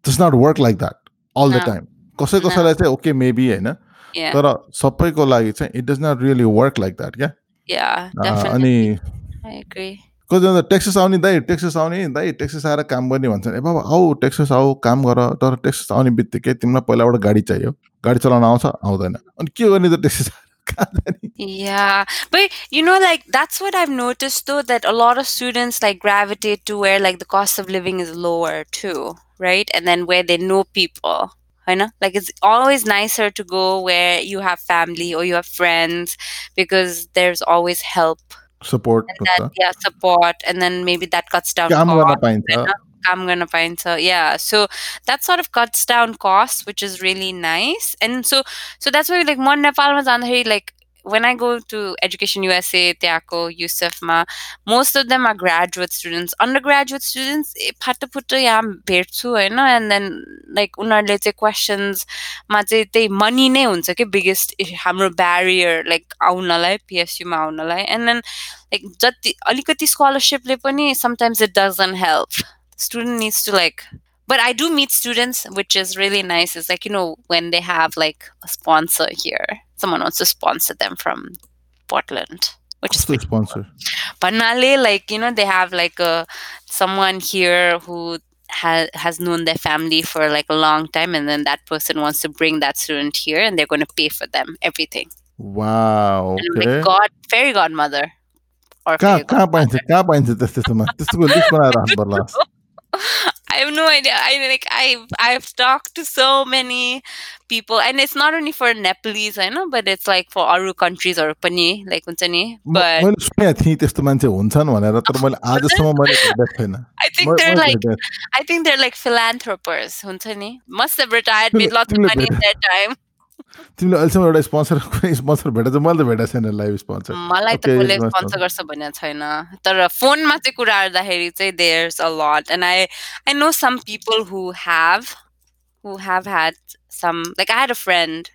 Does not work like that all the. Time कसै. कसैलाई चाहिँ ओके मेबी होइन तर सबैको लागि चाहिँ it does not really work like that क्या yeah, अ, definitely. अनि I agree. कतिजना त टेक्सस आउने दाइ टेक्सस आउने दाइ टेक्सस आएर काम गर्ने भन्छन् ए बाबा आऊ टेक्सस आऊ काम गर तर टेक्सस आउने बित्तिकै तिमीलाई पहिलाबाट गाडी चाहियो गाडी चलाउन आउँछ आउँदैन अनि के गर्ने त टेक्सस आएर कहाँ जाने Yeah, but you know, like that's what I've noticed though that a lot of students like gravitate to where like the cost of living is lower too, right? And then where they know people. you know like it's always nicer to go where you have family or you have friends because there's always help support that, yeah support and then maybe that cuts down yeah, I'm gonna find I'm gonna find her. Yeah. So that sort of cuts down costs, which is really nice. And so so that's why like one Nepal was on like when I go to Education USA त्यहाँको युसेफमा most of them are graduate students undergraduate students ए फाटोफुटो यहाँ भेट्छु होइन and then like उनीहरूले चाहिँ questions मा चाहिँ त्यही money नै हुन्छ कि बिगेस्ट हाम्रो barrier like आउनलाई पिएसयुमा आउनलाई and then like जति अलिकति स्कलरसिपले पनि sometimes it doesn't help student needs to like but I do meet students, which is really nice. It's like, you know, when they have like a sponsor here, someone wants to sponsor them from Portland, which What's is their sponsor. Cool. Panale, like, you know, they have like a someone here who has has known their family for like a long time and then that person wants to bring that student here and they're going to pay for them everything. Wow. Okay. like god fairy godmother. Or Ka- fairy godmother. Ka- Ka- Ka- Ka- I have no idea. I like I've I've talked to so many people, and it's not only for Nepalese, I know, but it's like for other countries or pani like हुन्छ नि. म- But मैले सुनेको थिएँ त्यस्तो मान्छे हुन्छन् भनेर तर मैले आजसम्म मैले भेटेको छैन I think म- they're मैले like भेटेको- I think they're like philanthropers, हुन्छ नि. Must have retired, Tule- made lots of tule money in beta. their time. तिमीले अहिलेसम्म एउटा स्पोन्सर कुनै स्पोन्सर भेटेको छ मैले त भेटेको छैन लाइभ स्पोन्सर मलाई त Okay, कसले it's my स्पोन्सर गर्छ भनेको छैन तर फोनमा चाहिँ कुरा गर्दाखेरि चाहिँ there's a lot and I I know some people who have who have had some like I had a friend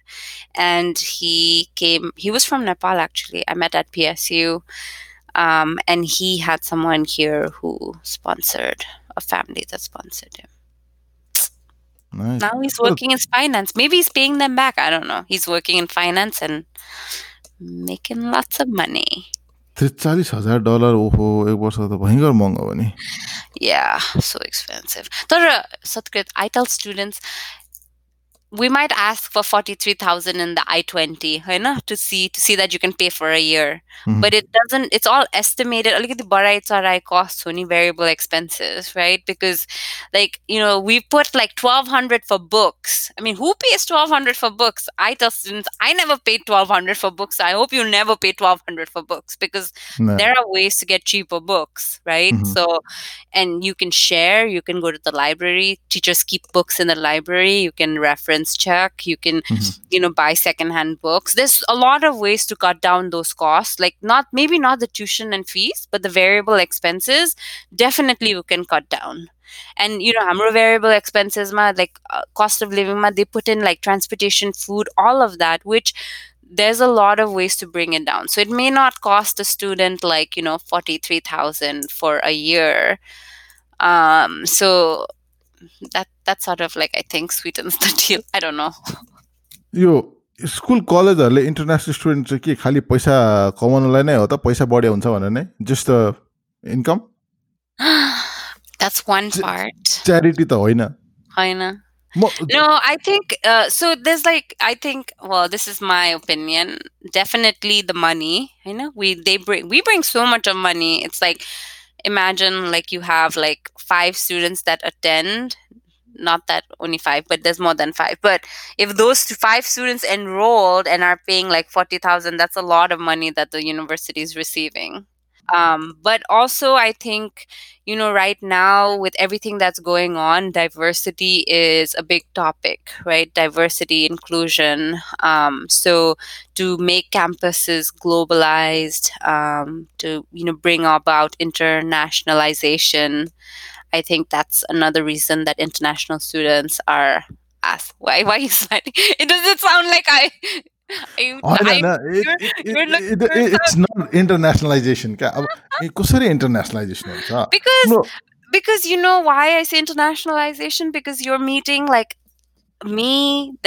and he came he was from Nepal actually I met at PSU um, and he had someone here who sponsored a family that sponsored him Nice. now he's working in finance maybe he's paying them back I don't know he's working in finance and making lots of money त्रिचालिस हजार dollar ओहो एक वर्ष त भयङ्कर महँगो हो नि Yeah, so expensive. We might ask for forty three thousand in the I twenty, know, to see to see that you can pay for a year. Mhm. But it doesn't it's all estimated. Alikati barai charai costs only variable expenses, right? Because like, you know, we put like twelve hundred for books. I mean, who pays twelve hundred for books? I tell students I never paid twelve hundred for books. I hope you never pay twelve hundred for books because Ne. there are ways to get cheaper books, right? Mhm. So, and you can share, you can go to the library. Teachers keep books in the library. You can reference check. You can Mhm. you know buy secondhand books. There's a lot of ways to cut down those costs like not maybe not the tuition and fees but the variable expenses definitely you can cut down. And you know hamro variable expenses ma like uh, cost of living ma they put in like transportation food all of that which there's a lot of ways to bring it down. So it may not cost a student like you know 43000 for a year. Um so that that's sort of like i think sweetens the deal i don't know यो school कलेजहरूले international student चाहिँ के खालि पैसा कमाउनुलाई नै हो त पैसा बढी हुन्छ भनेर नै just income that's one Ch- part charity त होइन I know. म No, I think uh, so. There's like I think. Well, this is my opinion. Definitely the money. You know, we they bring we bring so much of money. It's like imagine like you have like five students that attend. Not that only five, but there's more than five. But if those five students enrolled and are paying like forty thousand, that's a lot of money that the university is receiving. Um, but also, I think you know, right now with everything that's going on, diversity is a big topic, right? Diversity, inclusion. Um, so to make campuses globalized, um, to you know, bring about internationalization, I think that's another reason that international students are asked. Why? Why are you smiling? It doesn't sound like I. I, होइन I होइन you're- you're looking for it's not इन्टरनेसनलाइजेसन क्या अब ए, कसरी इन्टरनेसनलाइजेसन हुन्छ because No. because you know why I say internationalization because you're meeting like me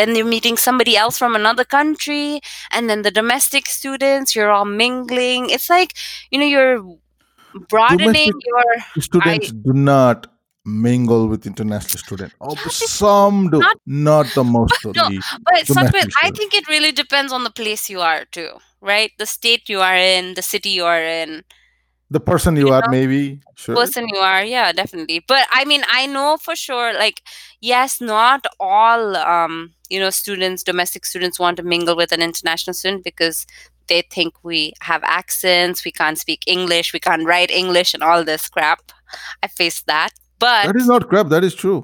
then you're meeting somebody else from another country and then the domestic students you're all mingling it's like you know you're broadening Domestic- your students do not mingle with international student. Oh, some do not- not, the most of No, but Satkrit, I think it really depends on the place you are too right? The state you are in the city you are in. The person you You are know, maybe sure. person you are yeah definitely. But i mean i know for sure like yes not all um you know students domestic students want to mingle with an international student because they think we have accents we can't speak english we can't write english and all this crap. I face that but that is not crap that is true.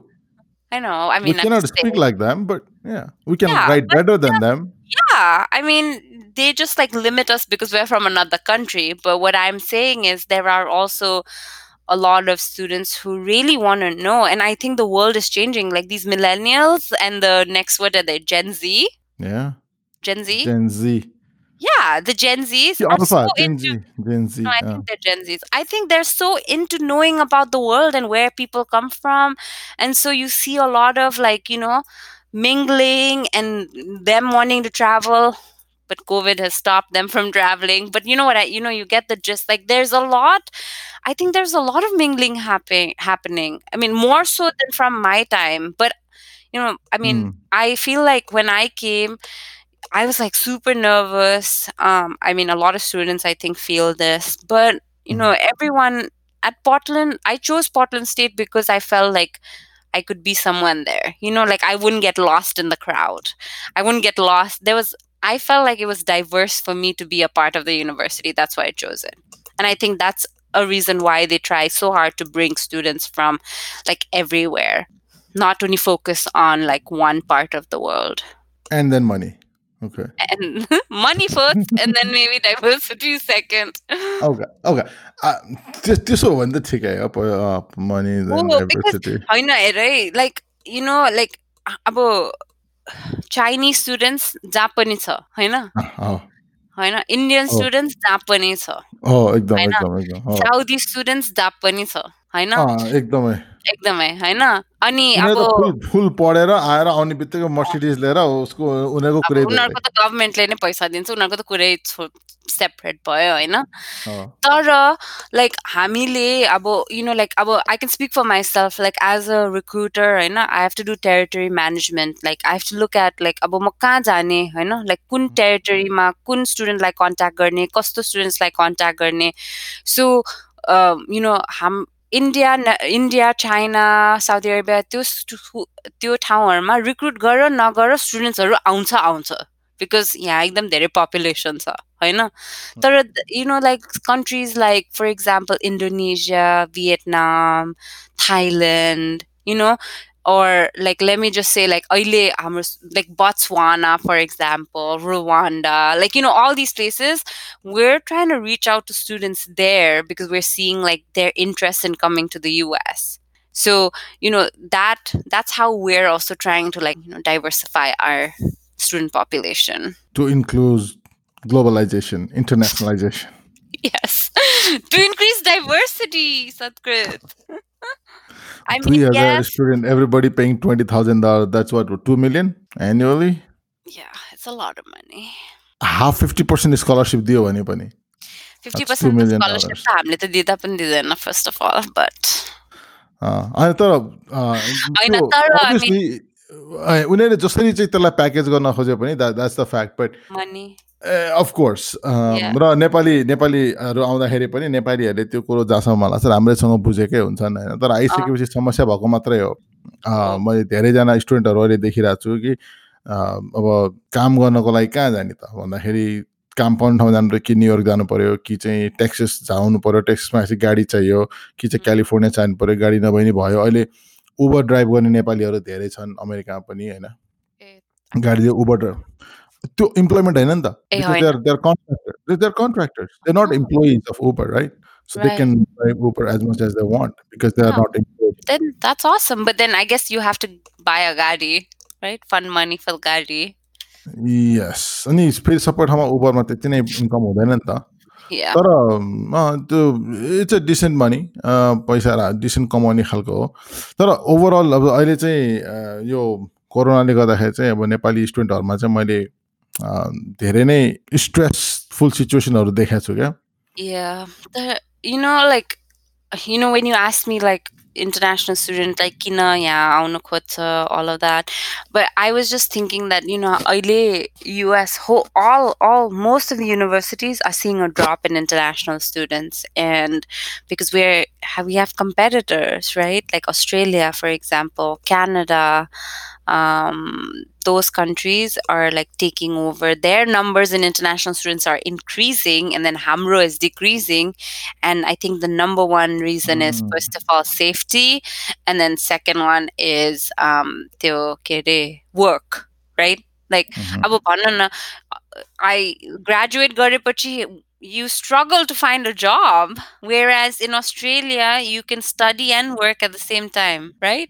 I know i mean we cannot speak like them but yeah we can Yeah, write better than them. Yeah i mean they just like limit us because we're from another country but what i'm saying is there are also a lot of students who really want to know and i think the world is changing like these millennials and the next what are they gen z? Yeah. Gen z? Gen z yeah the gen z's Yeah, are so gen into z gen z no, I yeah. think they're Gen Zs. I think they're so into knowing about the world and where people come from. And so you see a lot of like, you know, mingling and them wanting to travel. But COVID has stopped them from traveling. But you know what? I, you know, you get the gist. Like, there's a lot. I think there's a lot of mingling happen, happening. I mean, more so than from my time. But you know, I mean, Mm. I feel like when I came, I was like super nervous. Um, I mean, a lot of students I think feel this, but you know, everyone at Portland, I chose Portland State because I felt like I could be someone there. You know, like I wouldn't get lost in the crowd. I wouldn't get lost. There was, I felt like it was diverse for me to be a part of the university. That's why I chose it. And I think that's a reason why they try so hard to bring students from like everywhere, not only focus on like one part of the world and then money okay. And money first and then maybe diversity second. Okay okay. Uh, त्यस- त्यसो हो भने त ठिकै हो money Oh, because- होइन हेर है लाइक यु नो लाइक अब चाइनिज स्टुडेन्ट्स जहाँ पनि छ होइन होइन इन्डियन. स्टुडेन्ट्स जहाँ पनि छ होइन? साउदी स्टुडेन्ट्स जहाँ पनि छ होइन? एकदमै। एकदमै होइन? अनि अब फुल पढेर आएर आउने बित्तिकै मर्सिडिज लिएर उसको उनीहरूको कुरै उनीहरूको त गभर्मेन्टले नै पैसा दिन्छ उनीहरूको त कुरै सेपरेट भयो होइन? तर लाइक हामीले अब यु नो लाइक अब I can speak for myself like as a recruiter होइन? I have to do territory management like I have to look at like अब म कहाँ जाने होइन? लाइक कुन टेरिटरीमा कुन स्टुडेन्टलाई कन्ट्याक्ट गर्ने कस्तो स्टुडेन्ट्सलाई कन्ट्याक्ट गर्ने? सो यु नो हाम India India China Saudi Arabia त्यो त्यो ठाउँहरूमा रिक्रुट गर नगर स्टुडेन्ट्सहरू आउँछ आउँछ। बिकज यहाँ एकदम धेरै पपुलेसन छ होइन? तर you know like countries like for example indonesia vietnam thailand you know or like let me just say like Ile like Botswana for example Rwanda like you know all these places we're trying to reach out to students there because we're seeing like their interest in coming to the US so you know that that's how we're also trying to like you know diversify our student population. To include globalization internationalization. Yes. To increase diversity Sadhguru. I mean, 3000 yes, student everybody paying $20000 that's what 2 million annually yeah, it's a lot of money. half 50% scholarship दियो भने पनि Fifty That's two percent million scholarship dollars. त हामीले त दिँदा पनि दिँदैन first of all, but अँ, अनि तर अँ, होइन, त्यो तर I obviously, अँ, उनीहरूले जसरी चाहिँ त्यसलाई प्याकेज गर्न खोज्यो पनि that's the fact but money. of course. र नेपाली नेपालीहरू आउँदाखेरि पनि नेपालीहरूले त्यो कुरो जहाँसम्म मलाई चाहिँ राम्रैसँग बुझेकै हुन्छन् होइन। तर आइसकेपछि समस्या भएको मात्रै हो। मैले धेरैजना स्टुडेन्टहरू अहिले देखिरहेको छु कि अब काम गर्नको लागि कहाँ जाने त? भन्दाखेरि काम पाउने ठाउँ जानु पऱ्यो कि न्युयोर्क जानु पऱ्यो कि चाहिँ टेक्सस जानु पऱ्यो। टेक्ससमा चाहिँ गाडी चाहियो कि चाहिँ. क्यालिफोर्निया जानु पऱ्यो। गाडी नभए नि भयो। अहिले उबर ड्राइभ गर्ने नेपालीहरू धेरै छन् अमेरिकामा पनि होइन। गाडी उबर त्यो इम्प्लोइमेन्ट होइन नि त they're contractors they're not Oh. employees of uber right so they can drive uber as much as they want because they are Oh. not employed Then that's awesome. But then I guess you have to buy a gadi, right? Fund money for gadi. yes अनि फेरि सबै ठाउँमा उबरमा त्यति नै income हुँदैन नि त. तर अँ, त्यो इट्स अ डिसेन्ट मनी पैसा डिसेन्ट कमाउने खालको हो तर ओभरअल अब अहिले चाहिँ अँ, यो कोरोनाले गर्दाखेरि चाहिँ अब नेपाली स्टुडेन्टहरूमा चाहिँ मैले अँ, धेरै नै स्ट्रेसफुल सिचुएसनहरू देखाएको छु क्या Yeah. The, you know, like, you know, when you ask me, like, international student, like, kina, yeah, aunu khojcha, all of that. But I was just thinking that, you know, अहिले US, whole, all, all, most of the universities are seeing a drop in international students. And because we're, have, we have competitors, right? Like Australia, for example, Canada, um, those countries are like taking over their numbers in international students are increasing and then hamro is decreasing and i think the number one reason mm. is first of all safety and then second one is um work right like mm-hmm. i graduate Garipachi, you struggle to find a job whereas in australia you can study and work at the same time right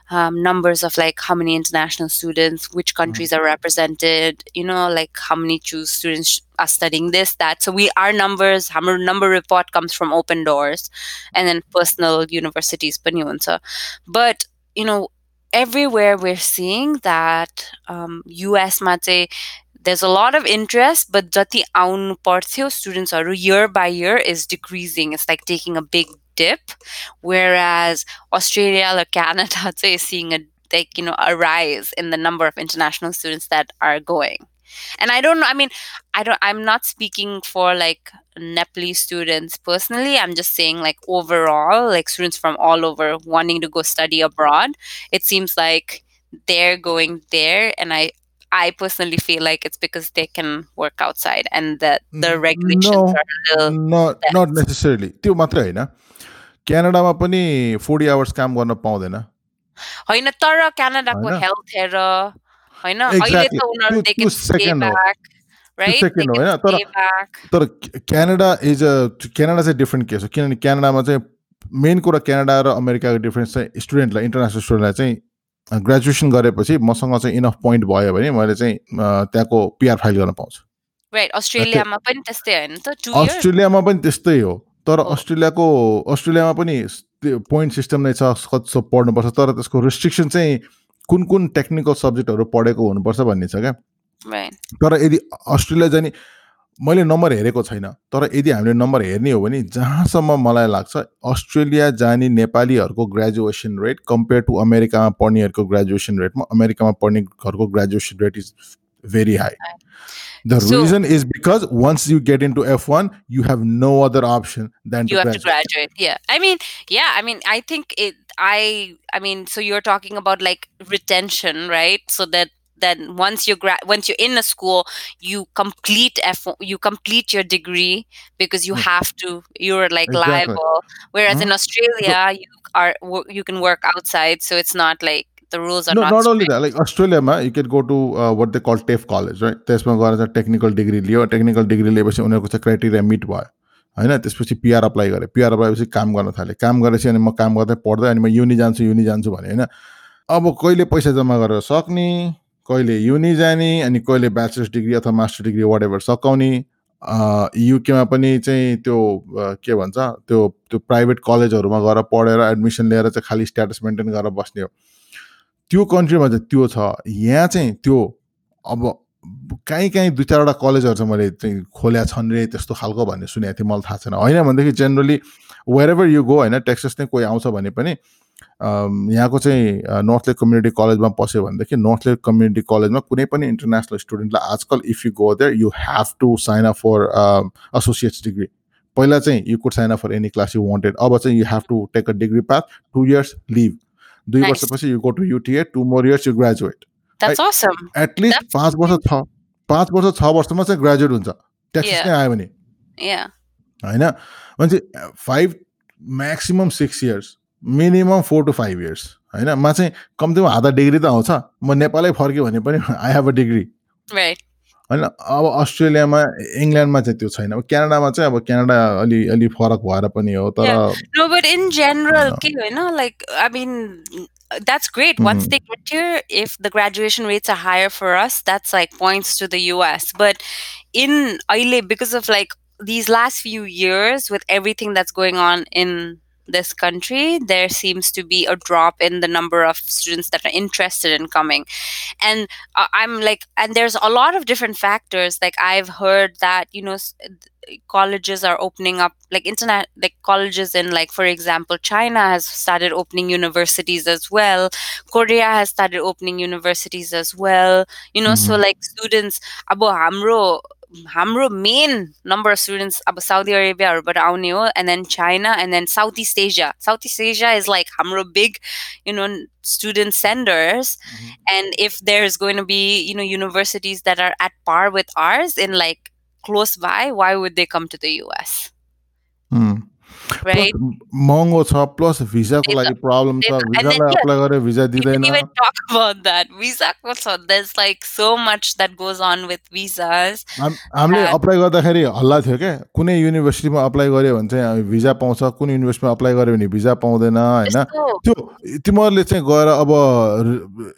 um, numbers of like how many international students, which mm. countries mm-hmm. are represented, you know, like how many choose students are studying this, that. So we our numbers, our number report comes from open doors and then personal universities, but you know, everywhere we're seeing that um, US mate there's a lot of interest, but jati aun porthyo students are year by year is decreasing. It's like taking a big dip, whereas Australia or Canada, I'd say, is seeing a like you know a rise in the number of international students that are going. And i don't know i mean i don't i'm not speaking for like nepali students personally. I'm just saying like overall like students from all over wanting to go study abroad it seems like they're going there. And i i personally feel like it's because they can work outside and that the mm, regulations no, are a little not less. not necessarily. क्यानाडामा पनि forty hours काम गर्न पाउँदैन। होइन तर क्यानाडाको? Health हेर होइन? तर-. तर क्यानाडा इज अ क्यानाडा चाहिँ डिफ्रेन्ट केस हो। किनभने क्यानाडामा चाहिँ मेन कुरा क्यानाडा र अमेरिकाको डिफ्रेन्स चाहिँ स्टुडेन्टलाई इन्टरनेसनल स्टुडेन्टलाई चाहिँ ग्रेजुएसन गरेपछि मसँग चाहिँ इनफ पोइन्ट भयो भने मैले चाहिँ त्यहाँको पिआर फाइल गर्न पाउँछु। अस्ट्रेलियामा पनि त्यस्तै हो। तर। अस्ट्रेलियाको अस्ट्रेलियामा पनि त्यो पोइन्ट सिस्टम नै छ कति सब पढ्नुपर्छ तर त्यसको रिस्ट्रिक्सन चाहिँ कुन कुन टेक्निकल सब्जेक्टहरू पढेको हुनुपर्छ भन्ने छ क्या? तर यदि अस्ट्रेलिया जाने मैले नम्बर हेरेको छैन तर यदि हामीले नम्बर हेर्ने हो भने जहाँसम्म मलाई लाग्छ अस्ट्रेलिया जाने नेपालीहरूको ग्रेजुएसन रेट कम्पेयर टु अमेरिकामा पढ्नेहरूको ग्रेजुएसन रेटमा अमेरिकामा पढ्नेहरूको graduation rate is very high The So- reason is because once you get into F1, you have no other option than you to have to graduate. graduate yeah i mean yeah i mean i think it i i mean so you're talking about like retention right so that then once you gra- once you're in a school you complete F you complete your degree because you have to you're like Exactly. liable whereas in Mhm. australia you are you can work outside so it's not like the rules are No, not, not only that, like अस्ट्रेलियामा यु क्यान go to what दे कल टेफ college right त्यसमा गएर चाहिँ technical degree लियो technical degree लिएपछि उनीहरूको चाहिँ criteria meet भयो। होइन? त्यसपछि पिआर अप्लाई गरेँ। पिआर अप्लाई पछि काम गर्न थालेँ। काम गरेपछि अनि म काम गर्दै पढ्दै अनि म युनि जान्छु युनि जान्छु भने होइन? अब कहिले पैसा जम्मा गरेर सक्ने कहिले युनि जाने अनि कहिले ब्याचलर्स डिग्री अथवा मास्टर डिग्री वाट एभर सकाउने युकेमा पनि चाहिँ त्यो के भन्छ? त्यो त्यो प्राइभेट कलेजहरूमा गएर पढेर एडमिसन लिएर चाहिँ खालि स्ट्याटस मेन्टेन गरेर बस्ने हो। त्यो कन्ट्रीमा चाहिँ त्यो छ। यहाँ चाहिँ त्यो अब काहीँ काहीँ दुई चारवटा कलेजहरू चाहिँ मैले चाहिँ खोल्या छन् रे त्यस्तो खालको भन्ने सुनेको थिएँ मलाई थाहा छैन। होइन भनेदेखि generally wherever you go होइन टेक्सस नै कोही आउँछ भने पनि यहाँको चाहिँ नर्थ लेक कम्युनिटी कलेजमा पस्यो भनेदेखि नर्थ लेक कम्युनिटी कलेजमा कुनै पनि इन्टरनेसनल स्टुडेन्टलाई आजकल if you go there you have to sign up for associates degree पहिला चाहिँ you could sign up for any class you wanted अब चाहिँ you have to take a degree path two years live दुई. वर्षपछि you go to UTA two more years you graduate that's awesome. At least पाँच वर्ष छ पाँच वर्ष छ वर्षमा चाहिँ ग्रेजुएट हुन्छ ट्याक्सिस. नै आयो भने होइन भने five maximum six years minimum four to five years होइन मा चाहिँ कम्तीमा आधा डिग्री त आउँछ म नेपालै फर्क्यो भने पनि आई हेभ अ डिग्री होइन अब अस्ट्रेलियामा इङ्ल्यान्डमा चाहिँ त्यो छैन अब क्यानाडामा चाहिँ अब क्यानाडा अलि अलि फरक भएर पनि हो तर in general, know. okay, you know, like I mean, that's great. Once Mhm. they get here, if the graduation rates are higher for us, that's like points to the US. But in Aile, because of like these last few years, with everything that's going on in this country, there seems to be a drop in the number of students that are interested in coming. And uh, I'm like, and there's a lot of different factors. Like I've heard that, you know, colleges are opening up like internet like colleges in like for example china has started opening universities as well korea has started opening universities as well you know so like students abo hamro hamro main number of students abo saudi arabia or आउने हो and then china and then southeast asia southeast asia is like hamro big you know student senders and if there's going to be you know universities that are at par with ours in like close by why would they come to the us um, Right? महँगो छ plus भिजाको लागि problem छ. Apply we didn't दिँदैन। even talk about that. Visa also there's like so much that goes on with visas. हाम- हामीले apply गर्दाखेरि हल्ला थियो क्या कुनै युनिभर्सिटीमा अप्लाई गऱ्यो भने चाहिँ भिजा पाउँछ। कुन युनिभर्सिटीमा अप्लाई गऱ्यो भने भिजा पाउँदैन होइन? त्यस्तो त्यो तिमीहरूले चाहिँ गएर अब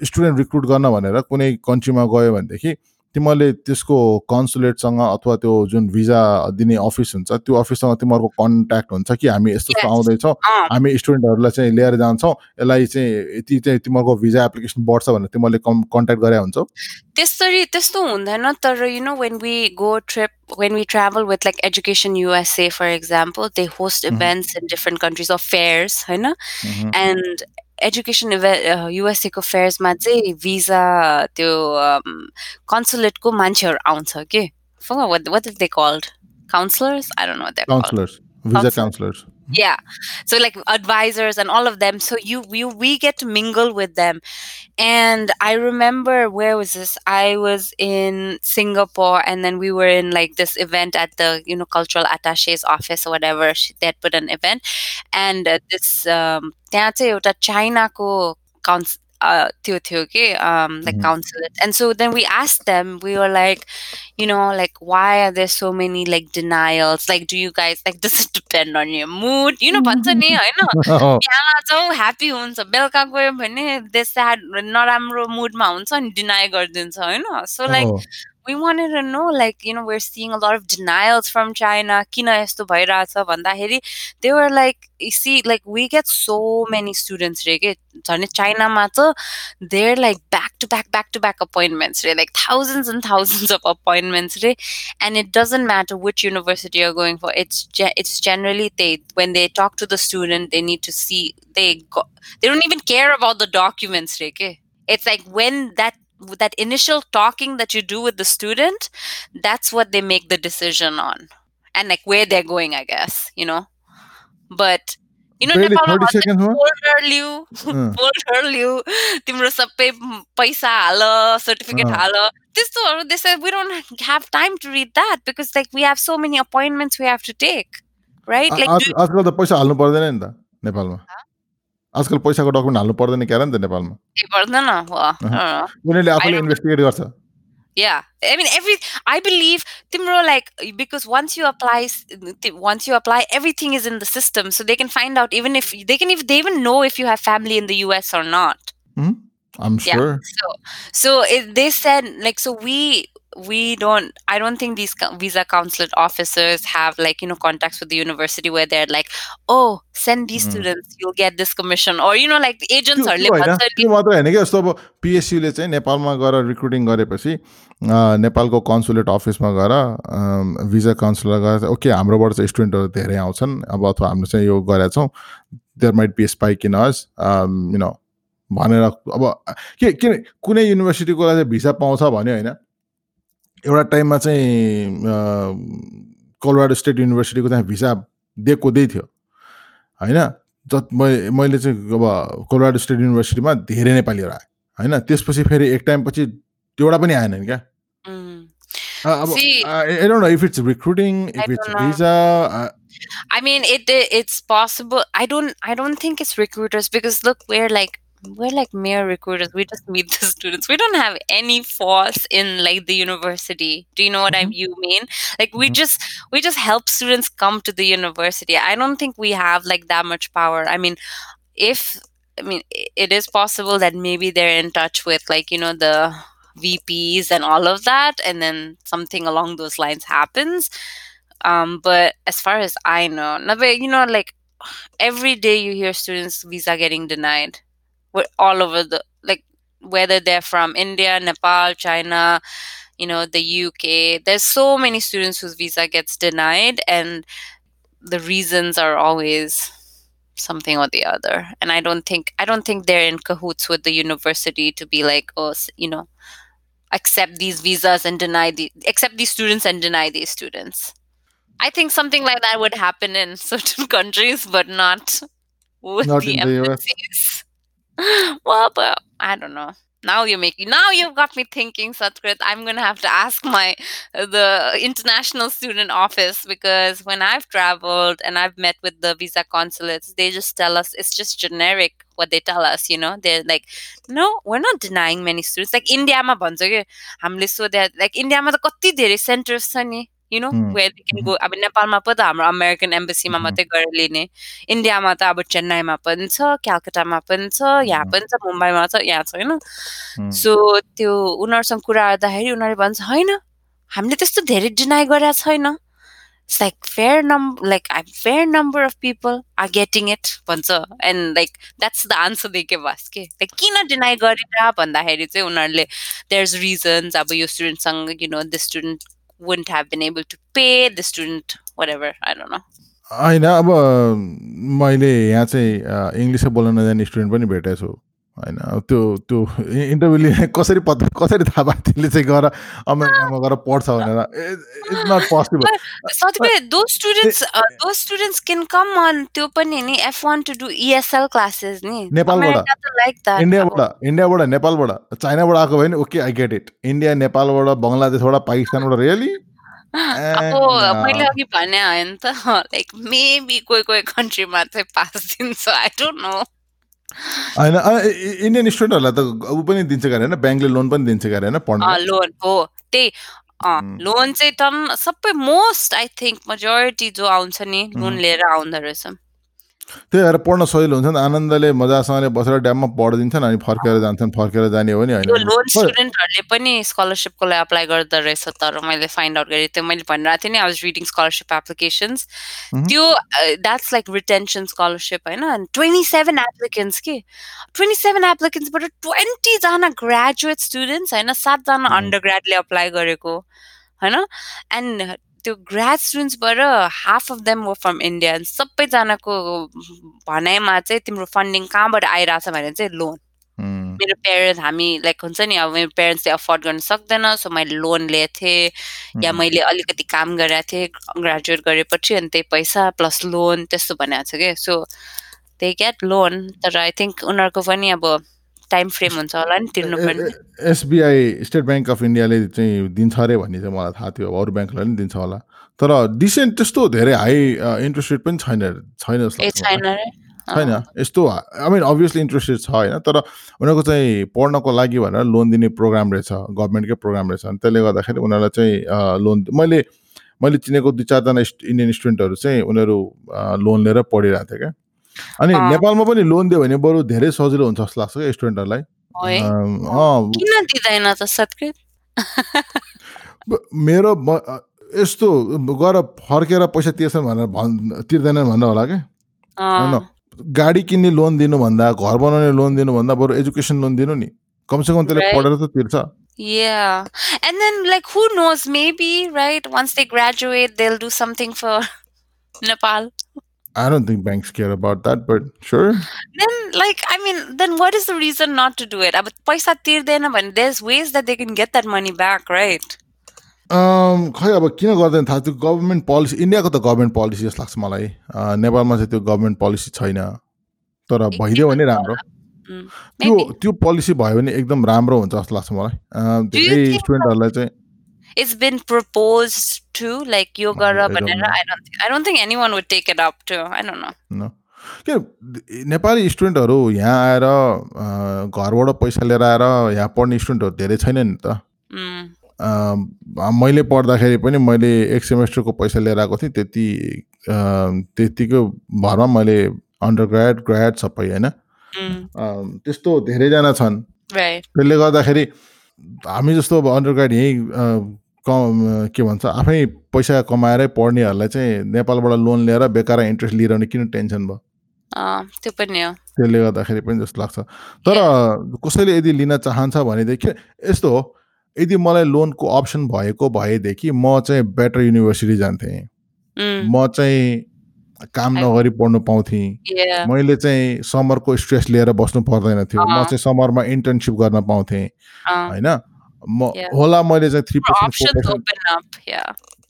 स्टुडेन्ट रिक्रुट गर्न भनेर कुनै कन्ट्रीमा गयो भनेदेखि तिमीहरूले त्यसको कन्सुलेटसँग अथवा त्यो जुन भिजा दिने अफिस हुन्छ त्यो अफिससँग तिमीहरूको कन्ट्याक्ट हुन्छ कि हामी यस्तो. आउँदैछौँ हामी स्टुडेन्टहरूलाई चाहिँ लिएर जान्छौँ यसलाई चाहिँ यति चाहिँ तिमीहरूको भिजा एप्लिकेसन बढ्छ भनेर तिमीहरूले कम् कन्ट्याक्ट गरे हुन्छौ त्यसरी त्यस्तो हुँदैन तर know when we go trip when we travel with like education usa for example they host Mhm. events in different countries or fairs होइन. एन्ड एजुकेसन युएसएको फेयर्समा चाहिँ भिजा त्यो कन्सुलेटको मान्छेहरू आउँछ कि? What is they called counsellors I don't know that counsellors visa. Counsellors Mm-hmm. yeah. So like advisors and all of them. So you we, we get to mingle with them. And i remember where was this? I was in singapore and then we were in like this event at the you know cultural attache's office or whatever. They had put an event. And uh, this um china ko काउन्स त्यो थियो कि um, like Mhm. consulate and so then we asked them we were like you know like why are there so many like denials like do you guys like does it depend on your mood you know भन्छ नि होइन बिहामा जाउँ happy हुन्छ बेलुका गयो भने दे sad नराम्रो मुडमा हुन्छ अनि डिनाई गरिदिन्छ होइन so like we wanted to know like you know we're seeing a lot of denials from china kina yesto bhairach bhandakeri they were like you see like we get so many students right झन् चाइनामा त there like back to back back to back अपोइन्टमेन्ट्स रे like thousands end thousands of अपोइन्टमेन्ट्स रे and it doesn't matter which university are going for it's it's generally they when they talk to the student they need to see they they don't even care about the documents, Reke. It's like when that that initial talking that you do with the student, that's what they make the decision on. And like where they're going, I guess, you know. But you know, Barely नेपालमा 30 seconds हो folder लिऊ अँ, folder लिऊ तिम्रो सबै पैसा हाल certificate अँ। हाल त्यस्तोहरू they said we don't have time to read that because like we have so many appointments we have to take right uh- like आज do, आजकल त पैसा हाल्नु पर्दैन नि त नेपालमा आजकल पैसाको डकुमेन्ट हाल्नु पर्दैन क्या र नि त नेपालमा ए पर्दैन well, I don't know. उनीहरूले I आफूले don't- इन्भेस्टिगेट गर्छ Yeah, I mean every. I believe Timro like because once you apply, s- th- once you apply, everything is in the system, so they can find out even if they can if they even know if you have family in the U.S. or not. आम Yeah. Sure So, so it, they said like so we we don't. I don't think these visa consulate officers have like you know contacts with the university where they're like, oh, send these Mm. students, you'll get this commission, or you know like the agents are त्यो मात्रै होइन क्या जस्तो अब पिएससीले चाहिँ नेपालमा गएर recruiting गरेपछि नेपालको कन्सुलेट अफिसमा गएर भिजा काउन्सिलर गएर चाहिँ, ओके हाम्रोबाट चाहिँ स्टुडेन्टहरू धेरै आउँछन् अब अथवा हामीले चाहिँ यो गरेका छौँ there might be spike in us you know भनेर अब के किन कुनै युनिभर्सिटीको लागि भिसा पाउँछ भन्यो होइन एउटा टाइममा चाहिँ कोलराडो स्टेट युनिभर्सिटीको चाहिँ भिसा दिएको दिएकै थियो। होइन? जत मै- मैले चाहिँ अब कोलराडो स्टेट युनिभर्सिटीमा धेरै नेपालीहरू आए। होइन? त्यसपछि फेरि एक टाइमपछि एउटा पनि आएन नि क्या। अब I don't know if it's recruiting if it's. Visa I mean, it it's possible. I don't I don't think it's recruiters because look, we're like we're like mere recruiters. We just meet the students. We don't have any force in like the university. Do you know what I you mean? Like we Mhm. just we just help students come to the university. I don't think we have like that much power. I mean, if I mean it is possible that maybe they're in touch with like you know the VPs and all of that, and then something along those lines happens. Um, but as far as I know, no, but, you know, like every day you hear students visa getting denied. We're all over the like whether they're from India, Nepal, China, you know, the UK. There's so many students whose visa gets denied, and the reasons are always something or the other. And I don't think I don't think they're in cahoots with the university to be like, oh, you know, accept these visas and deny the accept these students and deny these students. I think something like that would happen in certain countries, but not with Not the in the US. well, but I don't know. Now you make now you've got me thinking, Satkrit. I'm gonna have to ask my the international student office because when I've traveled and I've met with the visa consulates, they just tell us it's just generic what they tell us, you know. They're like, no, we're not denying many students. Like India ma bhancho ke hamle so that like India ma the kati dherai center of ni. Hmm. they can go अब नेपालमा पो त हाम्रो American एम्बेसीमा. मात्रै गएर लिने इन्डियामा त अब चेन्नाईमा पनि छ क्यालकाटामा पनि छ यहाँ. पनि छ मुम्बईमा छ यहाँ छ होइन Hmm. सो त्यो उनीहरूसँग कुरा गर्दाखेरि उनीहरूले भन्छ होइन हामीले त्यस्तो धेरै डिनाइ गरेको छैन it's like fair number like fair number of people are getting it भन्छ and like that's the answer they के बस के लाइक किन डिनाइ गरेर भन्दाखेरि चाहिँ उनीहरूले देयर इज रिजन्स अब यो स्टुडेन्टसँग you know the student wouldn't have been able to pay the student whatever i don't know होइन अब मैले यहाँ चाहिँ इङ्ग्लिसै बोल्न नजाने स्टुडेन्ट पनि भेटेको छु होइन त्यो त्यो इन्टरभ्यू लिने कसरी पत्ता कसरी थाहा भयो त्यसले चाहिँ गएर अमेरिकामा गएर पढ्छ भनेर। It's not possible those students uh, those students can come on त्यो पनि नि F1 to do ESL classes नि। नेपालबाट। इन्डियाबाट इन्डियाबाट नेपालबाट। चाइनाबाट आएको भयो भने okay I get it India नेपालबाट बङ्गलादेशबाट पाकिस्तानबाट रियली अब मैले अघि भने होइन त लाइक मेबी कोही कोही कन्ट्रीमा चाहिँ पास दिन्छ आई डोन्ट नो होइन इन्डियन स्टुडेन्टहरूलाई त ऊ पनि दिन्छ क्या होइन? ब्याङ्कले लोन पनि दिन्छ क्या होइन? पढ्नु लोन हो त्यही. लोन चाहिँ टन सबै मोस्ट आई थिङ्क मेजोरिटी जो आउँछ नि लोन. लिएर आउँदो रहेछ। त्यही भएर पढ्न सजिलो हुन्छ नि आनन्दले मजासँगले बसेर ड्याममा पढिदिन्छन् अनि फर्केर जान्छन् फर्केर जाने हो नि लोन स्टुडेन्टहरूले पनि स्कलरसिपको लागि अप्लाई गर्दो रहेछ तर मैले फाइन्ड आउट गरेँ त्यो मैले भनिरहेको थिएँ नि I was reading scholarship applications. त्यो द्याट्स लाइक रिटेन्सन स्कलरसिप होइन ट्वेन्टी सेभेन एप्लिकेन्ट्स कि? ट्वेन्टी सेभेन एप्लिकेन्ट्सबाट ट्वेन्टीजना ग्रेजुएट स्टुडेन्ट्स होइन सातजना. अन्डर ग्रेडले अप्लाई गरेको होइन? एन्ड त्यो grade स्टुडेन्ट्सबाट half of them were from India सबैजनाको भनाइमा चाहिँ तिम्रो फन्डिङ कहाँबाट आइरहेछ भने चाहिँ लोन उम्, मेरो पेरेन्ट्स हामी लाइक हुन्छ नि अब मेरो पेरेन्ट्सले अफोर्ड गर्न सक्दैन सो मैले लोन लिएको थिएँ या उम्, मैले अलिकति काम गरेको थिएँ ग्रेजुएट गरेपछि अनि त्यही पैसा प्लस लोन त्यस्तो भनेको छ कि? सो त्यही गेट लोन तर आई थिङ्क उनीहरूको पनि अब टाइम फ्रेम हुन्छ होला नि तिर्नुपर्ने एसबिआई स्टेट ब्याङ्क अफ इन्डियाले चाहिँ दिन्छ अरे भन्ने चाहिँ मलाई थाहा थियो। अब अरू ब्याङ्कलाई पनि दिन्छ होला। तर डिसेन्ट त्यस्तो धेरै हाई इन्ट्रेस्ट रेट पनि छैन छैन। छैन छैन। यस्तो आई मिन अभियसली इन्ट्रेस्ट रेट छ होइन? तर उनीहरूको चाहिँ पढ्नको लागि भनेर लोन दिने प्रोग्राम रहेछ गभर्मेन्टकै प्रोग्राम रहेछ। अनि त्यसले गर्दाखेरि उनीहरूलाई चाहिँ लोन मैले मैले चिनेको दुई चारजना इन्डियन स्टुडेन्टहरू चाहिँ उनीहरू लोन लिएर पढिरहेको थियो क्या। अनि। नेपालमा पनि लोन दियो भने बरु धेरै सजिलो हुन्छ जस्तो लाग्छ क्या स्टुडेन्टहरूलाई किन दिँदैन त मेरो यस्तो गएर फर्केर पैसा तिर्छन् भनेर भन् तिर्दैनन् भन्दा होला क्या गाडी किन्ने लोन दिनुभन्दा घर बनाउने लोन दिनुभन्दा बरु एजुकेसन लोन दिनु नि कमसेकम त्यसले. पढेर त तिर्छ Yeah. And then, like, who knows? Maybe, right? Once they graduate, they'll do something for Nepal. I don't think banks care about that, but sure. Then, like, I mean, then what is the reason not to do it? But paisa tirdena bhane, there's ways that they can get that money back, right? Um, खै अब किन गर्दैन थाहा त्यो government policy इन्डियाको त government policy जस्तो लाग्छ मलाई नेपालमा चाहिँ त्यो गभर्मेन्ट पोलिसी छैन तर भइदियो भने राम्रो Mm. त्यो. त्यो पोलिसी भयो भने एकदम राम्रो हुन्छ जस्तो लाग्छ मलाई धेरै स्टुडेन्टहरूलाई चाहिँ It's been proposed to, like, yoga I don't bhanera. know. I don't, think, I don't think anyone would take it up to. I don't know. न के नेपाली स्टुडेन्टहरू यहाँ आएर घरबाट पैसा लिएर आएर यहाँ पढ्ने स्टुडेन्टहरू धेरै छैन नि त Mm. अँ, मैले पढ्दाखेरि पनि मैले एक सेमेस्टरको पैसा लिएर आएको थिएँ त्यति अँ, त्यतिको भरमा मैले अन्डर ग्राड ग्राड सबै होइन Mm. अँ, त्यस्तो धेरैजना छन्. त्यसले गर्दाखेरि हामी जस्तो अब अन्डर ग्राड यहीँ कम के भन्छ आफै पैसा कमाएरै पढ्नेहरूलाई चाहिँ नेपालबाट लोन लिएर बेकार इन्ट्रेस्ट लिइरहने किन टेन्सन भयो? त्यो पनि हो। त्यसले गर्दाखेरि पनि जस्तो लाग्छ। तर कसैले यदि लिन चाहन्छ भनेदेखि यस्तो हो यदि मलाई लोनको अप्सन भएको भएदेखि म चाहिँ बेटर युनिभर्सिटी जान्थेँ. म चाहिँ काम नगरी पढ्नु पाउँथेँ. मैले चाहिँ समरको स्ट्रेस लिएर बस्नु पर्दैन थियो। म। चाहिँ समरमा इन्टर्नसिप गर्न पाउँथेँ। होइन? म. होला मैले चाहिँ three.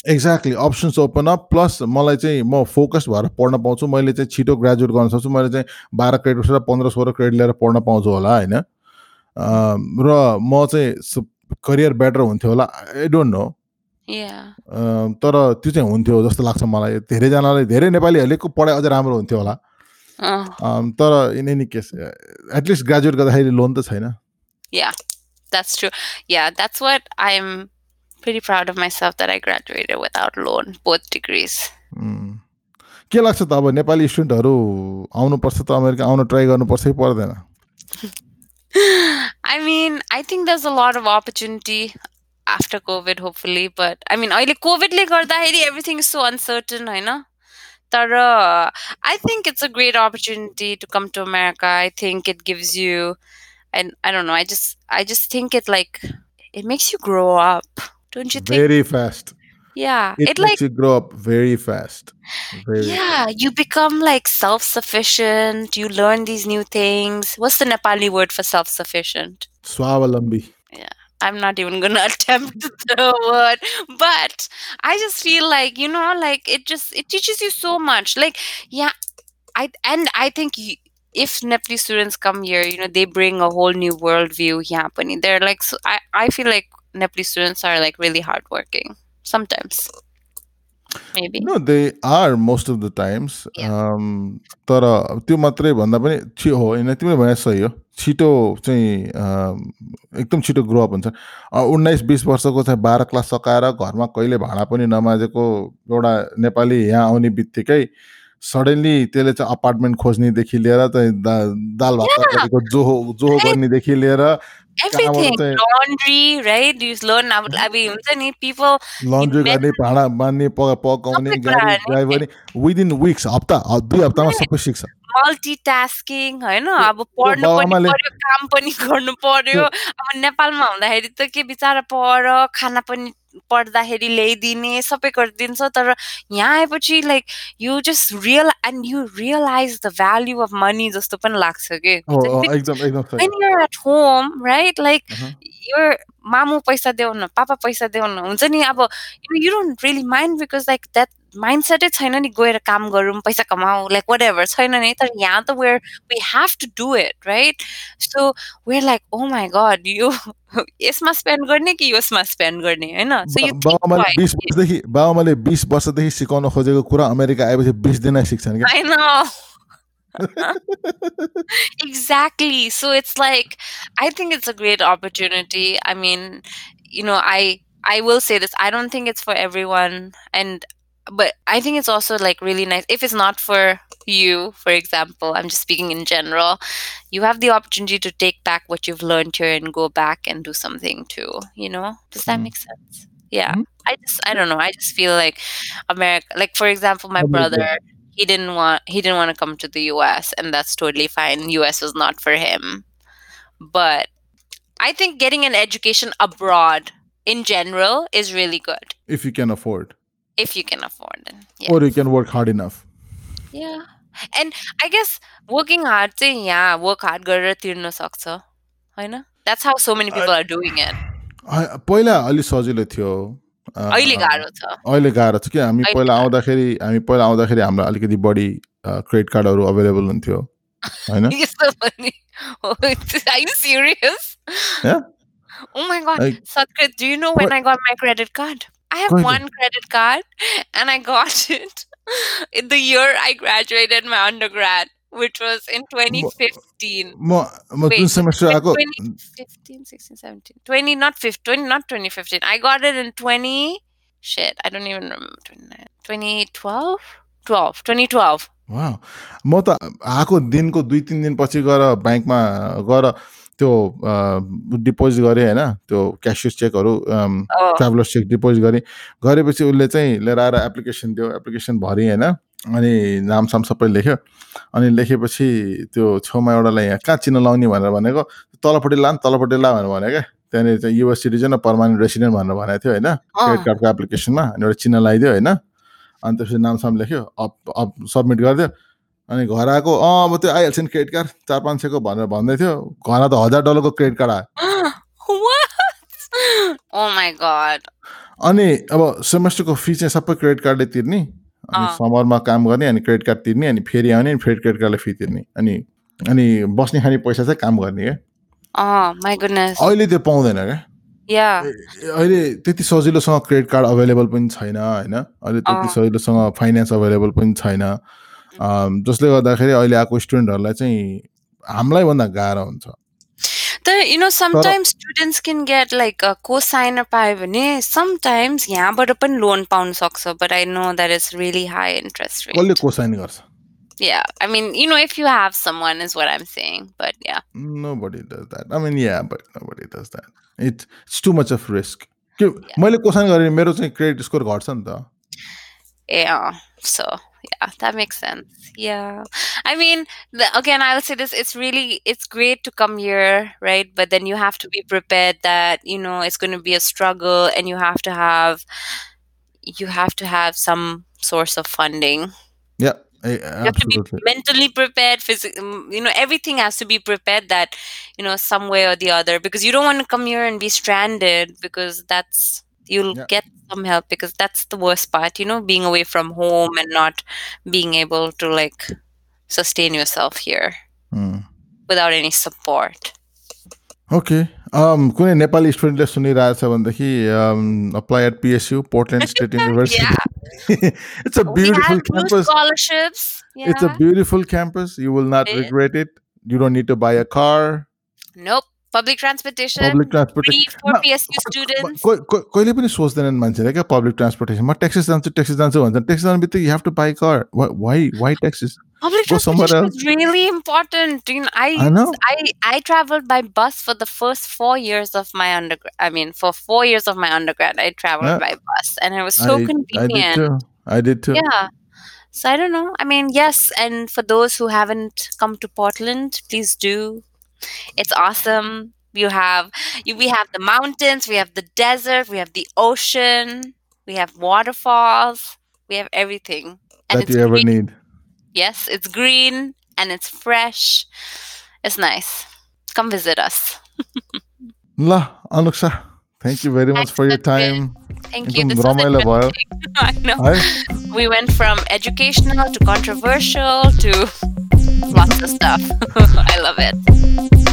Exactly options open up plus मलाई चाहिँ म फोकस भएर पढ्न पाउँछु मैले चाहिँ छिटो ग्रेजुएट गर्न सक्छु मैले चाहिँ बाह्र क्रेडिट र पन्ध्र सोह्र क्रेडिट लिएर पढ्न पाउँछु होला होइन र म चाहिँ करियर बेटर हुन्थ्यो होला आई डोन्ट नो. तर त्यो चाहिँ हुन्थ्यो जस्तो लाग्छ मलाई धेरैजनाले धेरै नेपालीहरूले पढाइ अझै राम्रो हुन्थ्यो होला तर in any case at least graduate गर्दाखेरि लोन त छैन. That's true. Yeah, that's what I'm pretty proud of myself that I graduated without loan, both degrees. उम्. के लाग्छ त अब नेपाली स्टुडेन्टहरू आउनुपर्छ त अमेरिका आउन ट्राई गर्नुपर्छ कि पर्दैन I mean, I think there's a lot of opportunity after COVID, hopefully. But I mean, अहिले कोभिडले गर्दाखेरि everything is so uncertain, होइन तर I think it's a great opportunity to come to America. I think it gives you, and I don't know. I just I just think it like it makes you grow up, don't you think? Very fast. Yeah, it, it like you grow up very fast. Very yeah, fast. you become like self-sufficient. You learn these new things. What's the Nepali word for self-sufficient? Swavalambi. Yeah, I'm not even gonna attempt the word, but I just feel like you know, like it just it teaches you so much. Like, yeah, I and I think you, if Nepali students come here you know they bring a whole new world view यहाँ पनि there like I I feel like Nepali students are like really hard working sometimes Maybe. No, they are most of the times. Yeah. Um, तर त्यो मात्रै भन्दा पनि छि हो होइन तिमीले भने सही हो छिटो चाहिँ एकदम छिटो ग्रोअप हुन्छ उन्नाइस बिस वर्षको चाहिँ बाह्र क्लास सकाएर घरमा कहिले भाँडा पनि नमाजेको एउटा नेपाली यहाँ आउने बित्तिकै सडनली त्यसले चाहिँ अपार्टमेन्ट खोज्नेदेखि लिएर चाहिँ दा- दाल भात. तरकारीको जोहो जोहो. गर्नेदेखि लिएर अब अब हुन्छ नि people लन्ड्री men- गर्ने भाँडा मान्ने प- पकाउने सबै गाडी कुराहरू नै। ड्राइभ गर्ने विदिन विक्स हप्ता ह- दुई हप्तामा Right. सबै सिक्छ मल्टिटास्किङ होइन अब पढ्नु पनि पर्यो काम पनि गर्नु पर्यो अब नेपालमा हुँदाखेरि त के बिचरा पढ खाना पनि पढ्दाखेरि ल्याइदिने सबै गरिदिन्छ तर यहाँ आएपछि like you just real and you realise the value of money जस्तो पनि लाग्छ कि? एट होम राइट लाइक यो मामु पैसा देऊ न पापा पैसा देऊ न हुन्छ नि अब you don't really mind because like that mindset छैन नि गएर काम गरौँ पैसा कमाऊ like whatever छैन नि तर यहाँ त where we have to do it right so we're like oh my god यो यसमा स्पेन्ड गर्ने कि यसमा स्पेन्ड गर्ने होइन so you think बाबामाले twice. बिस वर्षदेखि बाबामाले बिस वर्षदेखि सिकाउन खोजेको कुरा अमेरिका आएपछि बिस दिनै सिक्छन् क्या I know. exactly. So it's like I think it's a great opportunity. I mean, you know, I I will say this. I don't think it's for everyone and but I think it's also like really nice if it's not for you, for example, I'm just speaking in general, you have the opportunity to take back what you've learned here and go back and do something too, you know? Does that Mm. make sense? Yeah. Mhm. I just I don't know. I just feel like America like for example my America. brother he didn't want he didn't want to come to the US and that's totally fine. US was not for him. But I think getting an education abroad in general is really good if you can afford if you can afford it. Yeah. or you can work hard enough Yeah. And I guess working hard चाहिँ यहाँ work hard गरेर तिर्न सक्छ होइन That's how so many people are doing it. आ- पहिला अलि सजिलो थियो अ, अहिले गाह्रो छ अहिले गाह्रो छ कि हामी अहिले पहिला गाह्रो। आउँदाखेरि हामी पहिला आउँदाखेरि हामीलाई अलिकति बढी क्रेडिट कार्डहरू अभाइलेबल हुन्थ्यो होइन यस्तो पनि Oh, Are you serious? Yeah. Oh my god. Like- Satkrit, do you know when What- I got my credit card? I have ahead. one credit card and I got it in the year I graduated my undergrad, which was in 2015. म म Wait, semester आएको 2015, 16, 17. 20, not 15, 20, not 2015. I got it in 20. Shit, I don't even remember. 29, 2012? 12, 2012. वा म त आएको दिनको दुई तिन गएर ब्याङ्कमा गएर त्यो डिपोजिट गरेँ होइन? त्यो क्यासियस चेकहरू Oh, ट्राभलर चेक डिपोजिट गरेँ। गरेपछि उसले चाहिँ लिएर आएर एप्लिकेसन दियो एप्लिकेसन भरेँ होइन? अनि नामसाम सबै लेख्यो। अनि लेखेपछि त्यो छेउमा एउटालाई यहाँ कहाँ चिन्ह लाउने? भनेर भनेको तलपट्टि ला न तलपट्टि ला भनेर भने क्या? त्यहाँनिर चाहिँ युएस सिटिजन र पर्मानेन्ट रेसिडेन्ट भनेर भनेको थियो होइन? क्रेडिट. कार्डको एप्लिकेसनमा अनि एउटा चिन्ह लगाइदियो होइन? अनि त्यसपछि नामसाम लेख्यो अप अप सब्मिट गरिदियो। अनि घर आएको अँ अब त्यो आइहाल्छ नि क्रेडिट कार्ड चार पाँच सयको भनेर भन्दै थियो घर त हजार डलरको क्रेडिट कार्ड आयो? Oh. अनि अब सेमेस्टरको फी चाहिँ सबै क्रेडिट कार्डले तिर्ने अनि। समरमा काम गर्ने अनि क्रेडिट कार्ड तिर्ने अनि फेरि आउने अनि फेरि क्रेडिट कार्डले फी तिर्ने अनि अनि बस्ने खाने पैसा चाहिँ काम गर्ने क्या Oh. अहिले त्यो पाउँदैन क्या अहिले त्यति सजिलोसँग क्रेडिट कार्ड अभाइलेबल पनि छैन होइन अहिले त्यति। सजिलोसँग फाइनेन्स अभाइलेबल पनि छैन जसले गर्दाखेरि अहिले आएको स्टुडेन्टहरूलाई चाहिँ हामीलाई भन्दा गाह्रो हुन्छ। तर you know sometimes students can get like cosign पायो भने समटाइम्स यहाँबाट पनि लोन पाउन सक्छ but I know that is really high interest कसले को साइन गर्छ yeah I mean you know if you have someone is what I am saying but yeah nobody does that I mean yeah but nobody does that it's too much of risk मैले को sign गरे मेरो चाहिँ credit score घट्छ नि त। Yeah. So yeah, that makes sense. Yeah. I mean, the, again, I'll say this: it's really, it's great to come here, right? But then you have to be prepared that you know it's going to be a struggle, and you have to have, you have to have some source of funding. yeah eh, You have to be mentally prepared. physically you know, everything has to be prepared that you know some way or the other because you don't want to come here and be stranded because that's you'll Yeah. get some help because that's the worst part. You know, being away from home and not being able to like sustain yourself here Hmm. without any support. Okay um, कुनै नेपाली स्टुडेन्टले सुनिरहेछ भनेदेखि apply eight पिएसयु Portland state university it's a We beautiful have new campus scholarships. Yeah. It's a beautiful campus. You will not It is. regret it. You don't need to buy a car. nope. public transportation public free transportation for PSU students. कहिले पनि सोच्दैनन् मान्छेले क्या public transportation म ट्याक्सिस जान्छु ट्याक्सिस जान्छु भन्छ taxi जानु बित्तिकै यु have to buy car why why taxis Public Go somewhere transportation is really important. You know, I I know. I I traveled by bus for the first four years of my undergrad. I mean, for four years of my undergrad, I traveled Yeah. by bus, and it was so I, I convenient. did too. I did too. Yeah. So I don't know. I mean, yes, and for those who haven't come to Portland, please do. it's awesome. You have you, we have the mountains, we have the desert, we have the ocean, we have waterfalls, we have everything. And that you ever green. need. Yes, it's green and it's fresh. It's nice. Come visit us. La Anuksha, thank you very much for your time. Thank you. This was I know. We went from educational to controversial to lots of stuff. I love it.